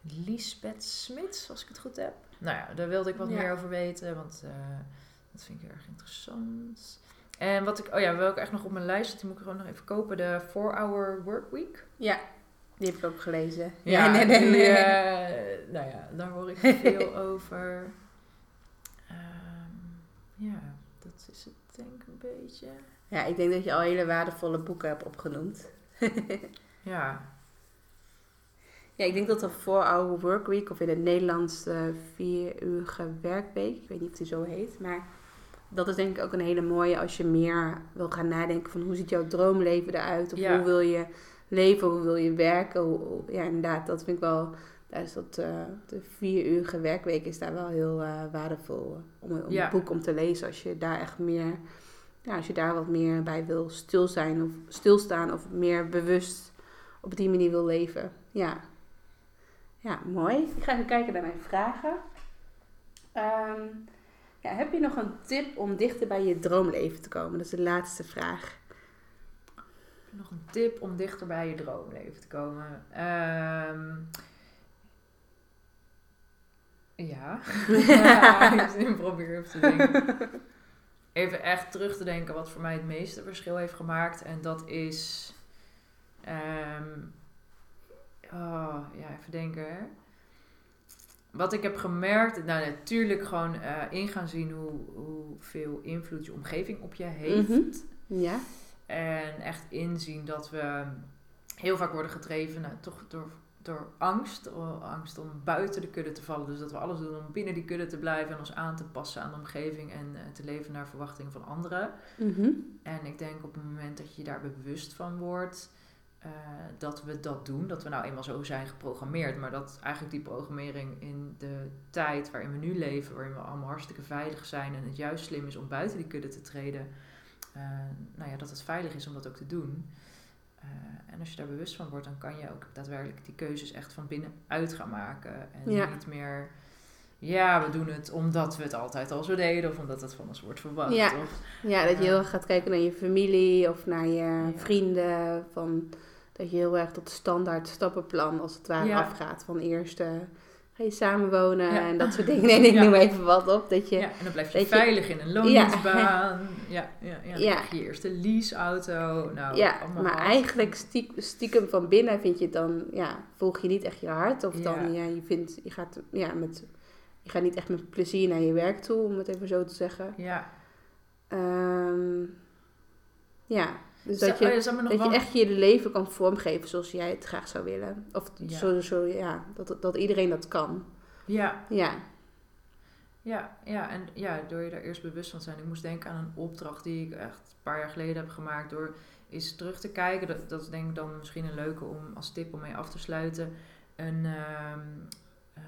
Lisbeth Smits, als ik het goed heb. Nou ja, daar wilde ik wat Ja. meer over weten, want dat vind ik erg interessant. En wat ik, oh ja, welke echt nog op mijn lijst zit, die moet ik gewoon nog even kopen. De 4-Hour Workweek. Ja, die heb ik ook gelezen. Ja, nee, nee, die, nee. eh, nou ja, daar hoor ik veel [LAUGHS] over. Ehm, ja, dat is het denk ik een beetje. Ja, ik denk dat je al hele waardevolle boeken hebt opgenoemd. [LAUGHS] Ja, Ja, ik denk dat de 4-hour workweek, of in het Nederlands de vier-uurige werkweek, ik weet niet of die zo heet, maar dat is denk ik ook een hele mooie als je meer wil gaan nadenken van hoe ziet jouw droomleven eruit, of Ja. hoe wil je leven, hoe wil je werken. Hoe- ja, inderdaad, dat vind ik wel, daar is dat, eh, de vier-uurige werkweek is daar wel heel eh, waardevol om, om Ja. een boek om te lezen als je daar echt meer, ja, als je daar wat meer bij wil stil zijn of stilstaan of meer bewust op die manier wil leven. Ja. Ja, mooi. Ik ga even kijken naar mijn vragen. Ehm, heb je nog een tip om dichter bij je droomleven te komen? Dat is de laatste vraag. nog een tip om dichter bij je droomleven te komen. Ehm, ja. [LAUGHS] ik probeer even te denken. Even echt terug te denken wat voor mij het meeste verschil heeft gemaakt. En dat is... ehm, oh, ja, even denken hè. Wat ik heb gemerkt, nou natuurlijk gewoon eh, in gaan zien hoe, hoeveel invloed je omgeving op je heeft. Mhm. Ja. En echt inzien dat we heel vaak worden gedreven nou, toch door, door angst. Angst om buiten de kudde te vallen. Dus dat we alles doen om binnen die kudde te blijven en ons aan te passen aan de omgeving en eh, te leven naar verwachtingen van anderen. Mhm. En ik denk op het moment dat je je daar bewust van wordt, eh, dat we dat doen. Dat we nou eenmaal zo zijn geprogrammeerd. Maar dat eigenlijk die programmering in de tijd waarin we nu leven, waarin we allemaal hartstikke veilig zijn en het juist slim is om buiten die kudde te treden, eh, nou ja, dat het veilig is om dat ook te doen. Eh, en als je daar bewust van wordt, dan kan je ook daadwerkelijk die keuzes echt van binnenuit gaan maken. En Ja. niet meer, ja, we doen het omdat we het altijd al zo deden, of omdat het van ons wordt verwacht. Ja. Of, Ja, dat je heel erg gaat kijken naar je familie of naar je vrienden. Van, dat je heel erg dat standaard stappenplan als het ware Ja. afgaat. Van eerst eh, ga je samenwonen Ja. en dat soort dingen. [LAUGHS] Nee, ik Ja. noem even wat op. Dat je, Ja, en dan blijf je veilig in een loningsbaan. Ja, ja, ja. Dan Ja. krijg je eerste leaseauto. Nou, ja, allemaal maar eigenlijk stiek- stiekem van binnen vind je het dan, ja, volg je niet echt je hart. Of dan, Ja. ja, je vindt, je gaat, ja, met, je gaat niet echt met plezier naar je werk toe, om het even zo te zeggen. Ja. Ehm, ja, dus dat je, oh ja, je echt je leven kan vormgeven zoals jij het graag zou willen. Of Ja. zo, zo, ja, dat, dat iedereen dat kan. Ja, Ja, Ja, ja, en ja, door je daar eerst bewust van te zijn. Ik moest denken aan een opdracht die ik echt een paar jaar geleden heb gemaakt. Door eens terug te kijken. Dat, dat is denk ik dan misschien een leuke om als tip om mee af te sluiten. Een, ehm, eh,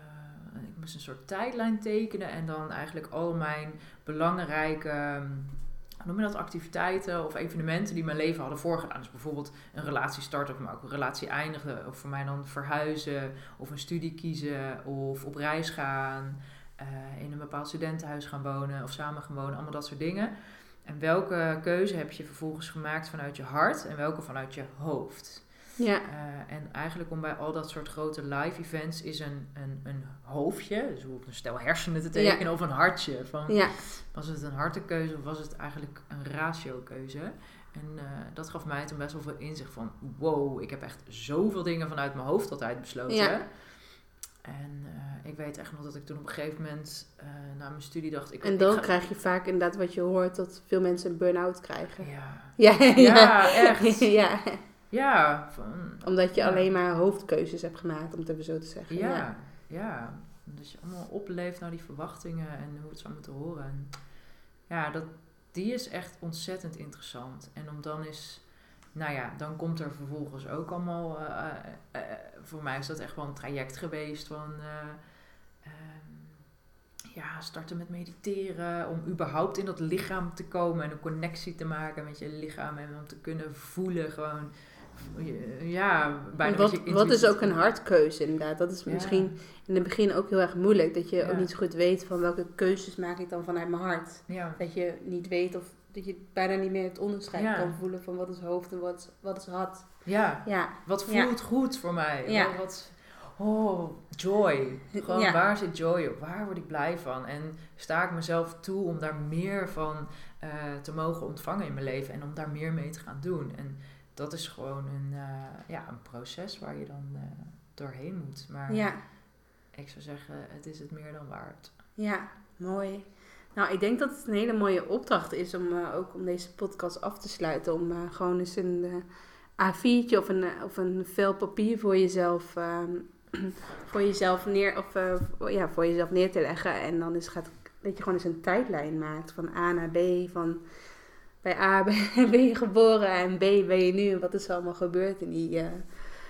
ik moest een soort tijdlijn tekenen. En dan eigenlijk al mijn belangrijke, ehm, noem je dat, activiteiten of evenementen die mijn leven hadden voorgedaan. Dus bijvoorbeeld een relatie starten maar ook een relatie eindigen. Of voor mij dan verhuizen of een studie kiezen of op reis gaan eh, in een bepaald studentenhuis gaan wonen of samen gaan wonen, allemaal dat soort dingen. En welke keuze heb je vervolgens gemaakt vanuit je hart en welke vanuit je hoofd? Ja, Eh, en eigenlijk om bij al dat soort grote live events is een, een, een hoofdje, dus hoe een stel hersenen te tekenen, Ja. of een hartje. Van, ja, Was het een hartekeuze of was het eigenlijk een ratiokeuze? En eh, dat gaf mij toen best wel veel inzicht van... wow, ik heb echt zoveel dingen vanuit mijn hoofd altijd besloten. Ja. En eh, ik weet echt nog dat ik toen op een gegeven moment eh, na mijn studie dacht... Ik, en ik dan ga- krijg je vaak inderdaad wat je hoort, dat veel mensen een burn-out krijgen. Ja, Ja, Ja, [LAUGHS] echt. ja, ja, van, omdat je Ja. alleen maar hoofdkeuzes hebt gemaakt, om het even zo te zeggen. ja, ja. Dat je allemaal opleeft naar die verwachtingen en hoe het zou moeten horen. En ja, dat, die is echt ontzettend interessant. En om dan is, nou ja, dan komt er vervolgens ook allemaal, eh, eh, eh, voor mij is dat echt wel een traject geweest van, eh, ehm, ja, starten met mediteren, om überhaupt in dat lichaam te komen en een connectie te maken met je lichaam en om te kunnen voelen gewoon, ja, bijna wat, wat is ook een hartkeuze inderdaad? Dat is Ja. misschien in het begin ook heel erg moeilijk. Dat je Ja. ook niet zo goed weet van welke keuzes maak ik dan vanuit mijn hart. Ja. Dat je niet weet of dat je bijna niet meer het onderscheid kan voelen van wat is hoofd en wat is, wat is hart. Ja, Ja, wat voelt goed voor mij? Ja. Wat, wat- oh, joy. Gewoon, waar zit joy op? Waar word ik blij van? En sta ik mezelf toe om daar meer van eh, te mogen ontvangen in mijn leven en om daar meer mee te gaan doen? En dat is gewoon een, eh, ja, een proces waar je dan eh, doorheen moet. Maar ja, ik zou zeggen, het is het meer dan waard. ja, mooi. Nou, ik denk dat het een hele mooie opdracht is om eh, ook om deze podcast af te sluiten. Om gewoon eens een eh, A4'tje of een, of een vel papier voor jezelf, ehm, [CLEARS THROAT] voor jezelf neer, of, ja, voor jezelf neer te leggen. En dan is, gaat, dat je gewoon eens een tijdlijn maakt van A naar B. Van bij A [LAUGHS] ben je geboren en B ben je nu. En wat is er allemaal gebeurd in die eh,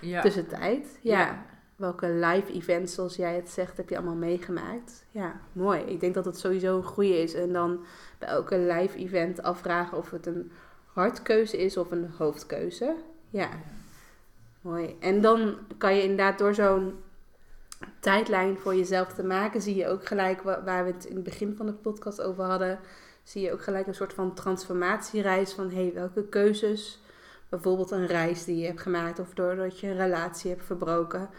Ja. tussentijd? ja. welke live events, zoals jij het zegt, heb je allemaal meegemaakt? Ja, mooi. Ik denk dat het sowieso een goede is. En dan bij elke live event afvragen of het een hartkeuze is of een hoofdkeuze. Ja, mooi. En dan kan je inderdaad door zo'n tijdlijn voor jezelf te maken, zie je ook gelijk wa- waar we het in het begin van de podcast over hadden, zie je ook gelijk een soort van transformatiereis van hey, welke keuzes, bijvoorbeeld een reis die je hebt gemaakt of doordat je een relatie hebt verbroken,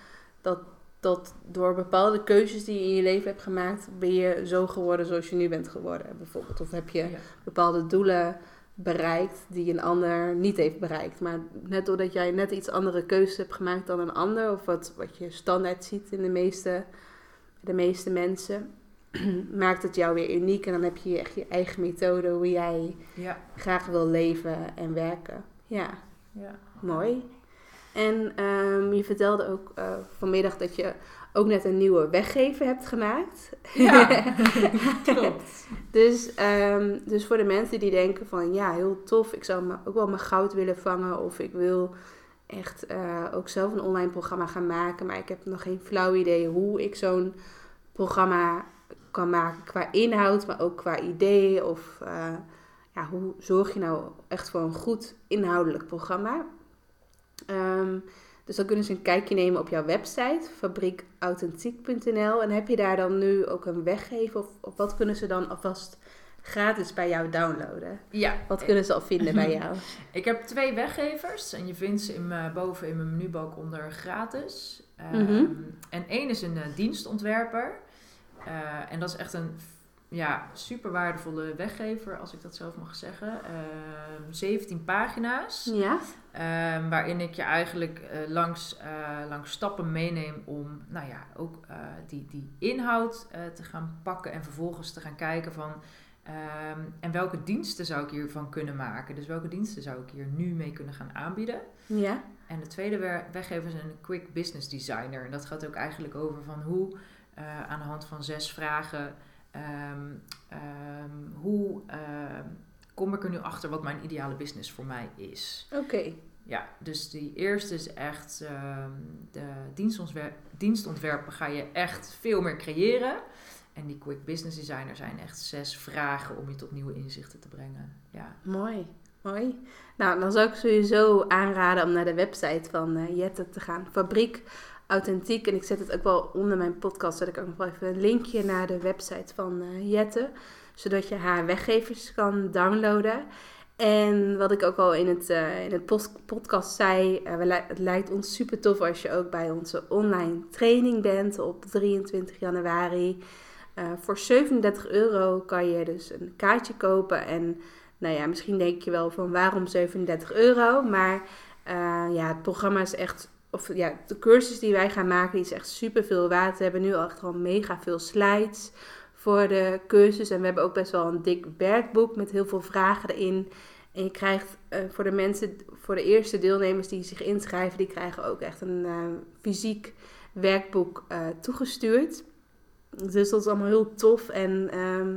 dat, dat door bepaalde keuzes die je in je leven hebt gemaakt, ben je zo geworden zoals je nu bent geworden, bijvoorbeeld. Of heb je Ja. bepaalde doelen bereikt die een ander niet heeft bereikt. Maar net doordat jij net iets andere keuzes hebt gemaakt dan een ander, of wat, wat je standaard ziet in de meeste, de meeste mensen, [CLEARS THROAT] maakt het jou weer uniek. En dan heb je echt je eigen methode hoe jij Ja. graag wil leven en werken. Ja, Ja. mooi. En ehm, je vertelde ook eh, vanmiddag dat je ook net een nieuwe weggever hebt gemaakt. Ja, [LAUGHS] klopt. Dus, ehm, dus voor de mensen die denken van ja, heel tof, ik zou ook wel mijn goud willen vangen of ik wil echt eh, ook zelf een online programma gaan maken, maar ik heb nog geen flauw idee hoe ik zo'n programma kan maken qua inhoud, maar ook qua idee of eh, ja, hoe zorg je nou echt voor een goed inhoudelijk programma. Ehm, dus dan kunnen ze een kijkje nemen op jouw website, fabriekauthentiek.nl. En heb je daar dan nu ook een weggeven? Of, of wat kunnen ze dan alvast gratis bij jou downloaden? Ja. Wat kunnen ze al vinden bij jou? [LAUGHS] Ik heb twee weggevers en je vindt ze in mijn, boven in mijn menubalk onder gratis. Ehm, Mhm. En één is een eh, dienstontwerper. Eh, en dat is echt een ja, super waardevolle weggever, als ik dat zelf mag zeggen. Ehm 17 pagina's. Ja. Ehm, waarin ik je eigenlijk eh, langs, eh, langs stappen meeneem om nou ja, ook die, die inhoud te gaan pakken en vervolgens te gaan kijken van ehm, en welke diensten zou ik hiervan kunnen maken. Dus welke diensten zou ik hier nu mee kunnen gaan aanbieden. Ja. En de tweede weggever is een quick business designer. En dat gaat ook eigenlijk over van hoe eh, aan de hand van zes vragen, ehm, ehm, hoe ehm, kom ik er nu achter wat mijn ideale business voor mij is. Oké. Ja, dus die eerste is echt de dienstontwer- dienstontwerpen ga je echt veel meer creëren. En die quick business designer zijn echt zes vragen om je tot nieuwe inzichten te brengen. Ja. Mooi, mooi. Nou, dan zou ik sowieso aanraden om naar de website van eh, Jette te gaan. Fabriek Authentiek. En ik zet het ook wel onder mijn podcast. Zet ik ook nog wel even een linkje naar de website van eh, Jette. Zodat je haar weggevers kan downloaden. En wat ik ook al in het, eh, in het podcast zei. eh, het lijkt ons super tof als je ook bij onze online training bent op 23 januari. Voor 37 euro kan je dus een kaartje kopen. En nou ja, misschien denk je wel van waarom 37 euro. Maar ja, het programma is echt. Of ja, de cursus die wij gaan maken, die is echt super veel waard. We hebben nu al echt al mega veel slides voor de cursus. En we hebben ook best wel een dik werkboek met heel veel vragen erin. En je krijgt eh, voor de mensen, voor de eerste deelnemers die zich inschrijven, die krijgen ook echt een eh, fysiek werkboek eh, toegestuurd. Dus dat is allemaal heel tof. En ehm,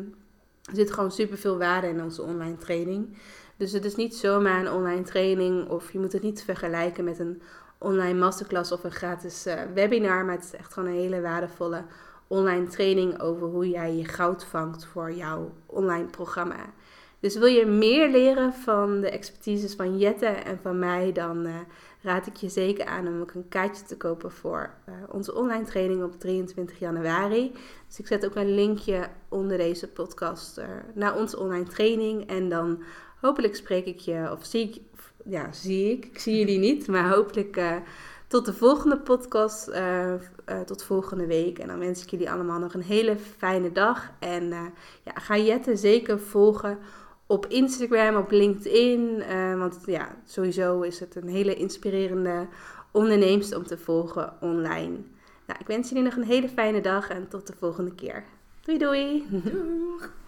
er zit gewoon super veel waarde in onze online training. Dus het is niet zomaar een online training of je moet het niet vergelijken met een online masterclass of een gratis eh, webinar. Maar het is echt gewoon een hele waardevolle online training over hoe jij je goud vangt voor jouw online programma. Dus wil je meer leren van de expertises van Jette en van mij, dan eh, raad ik je zeker aan om ook een kaartje te kopen voor eh, onze online training op 23 januari. Dus ik zet ook een linkje onder deze podcast naar onze online training. En dan hopelijk spreek ik je, of zie ik, ja, zie ik, ik zie jullie niet, maar hopelijk eh, tot de volgende podcast, eh, eh, tot volgende week. En dan wens ik jullie allemaal nog een hele fijne dag. En ja, ga Jette zeker volgen op Instagram, op LinkedIn. want ja, sowieso is het een hele inspirerende onderneemster om te volgen online. Nou, ik wens jullie nog een hele fijne dag en tot de volgende keer. Doei doei! Doeg!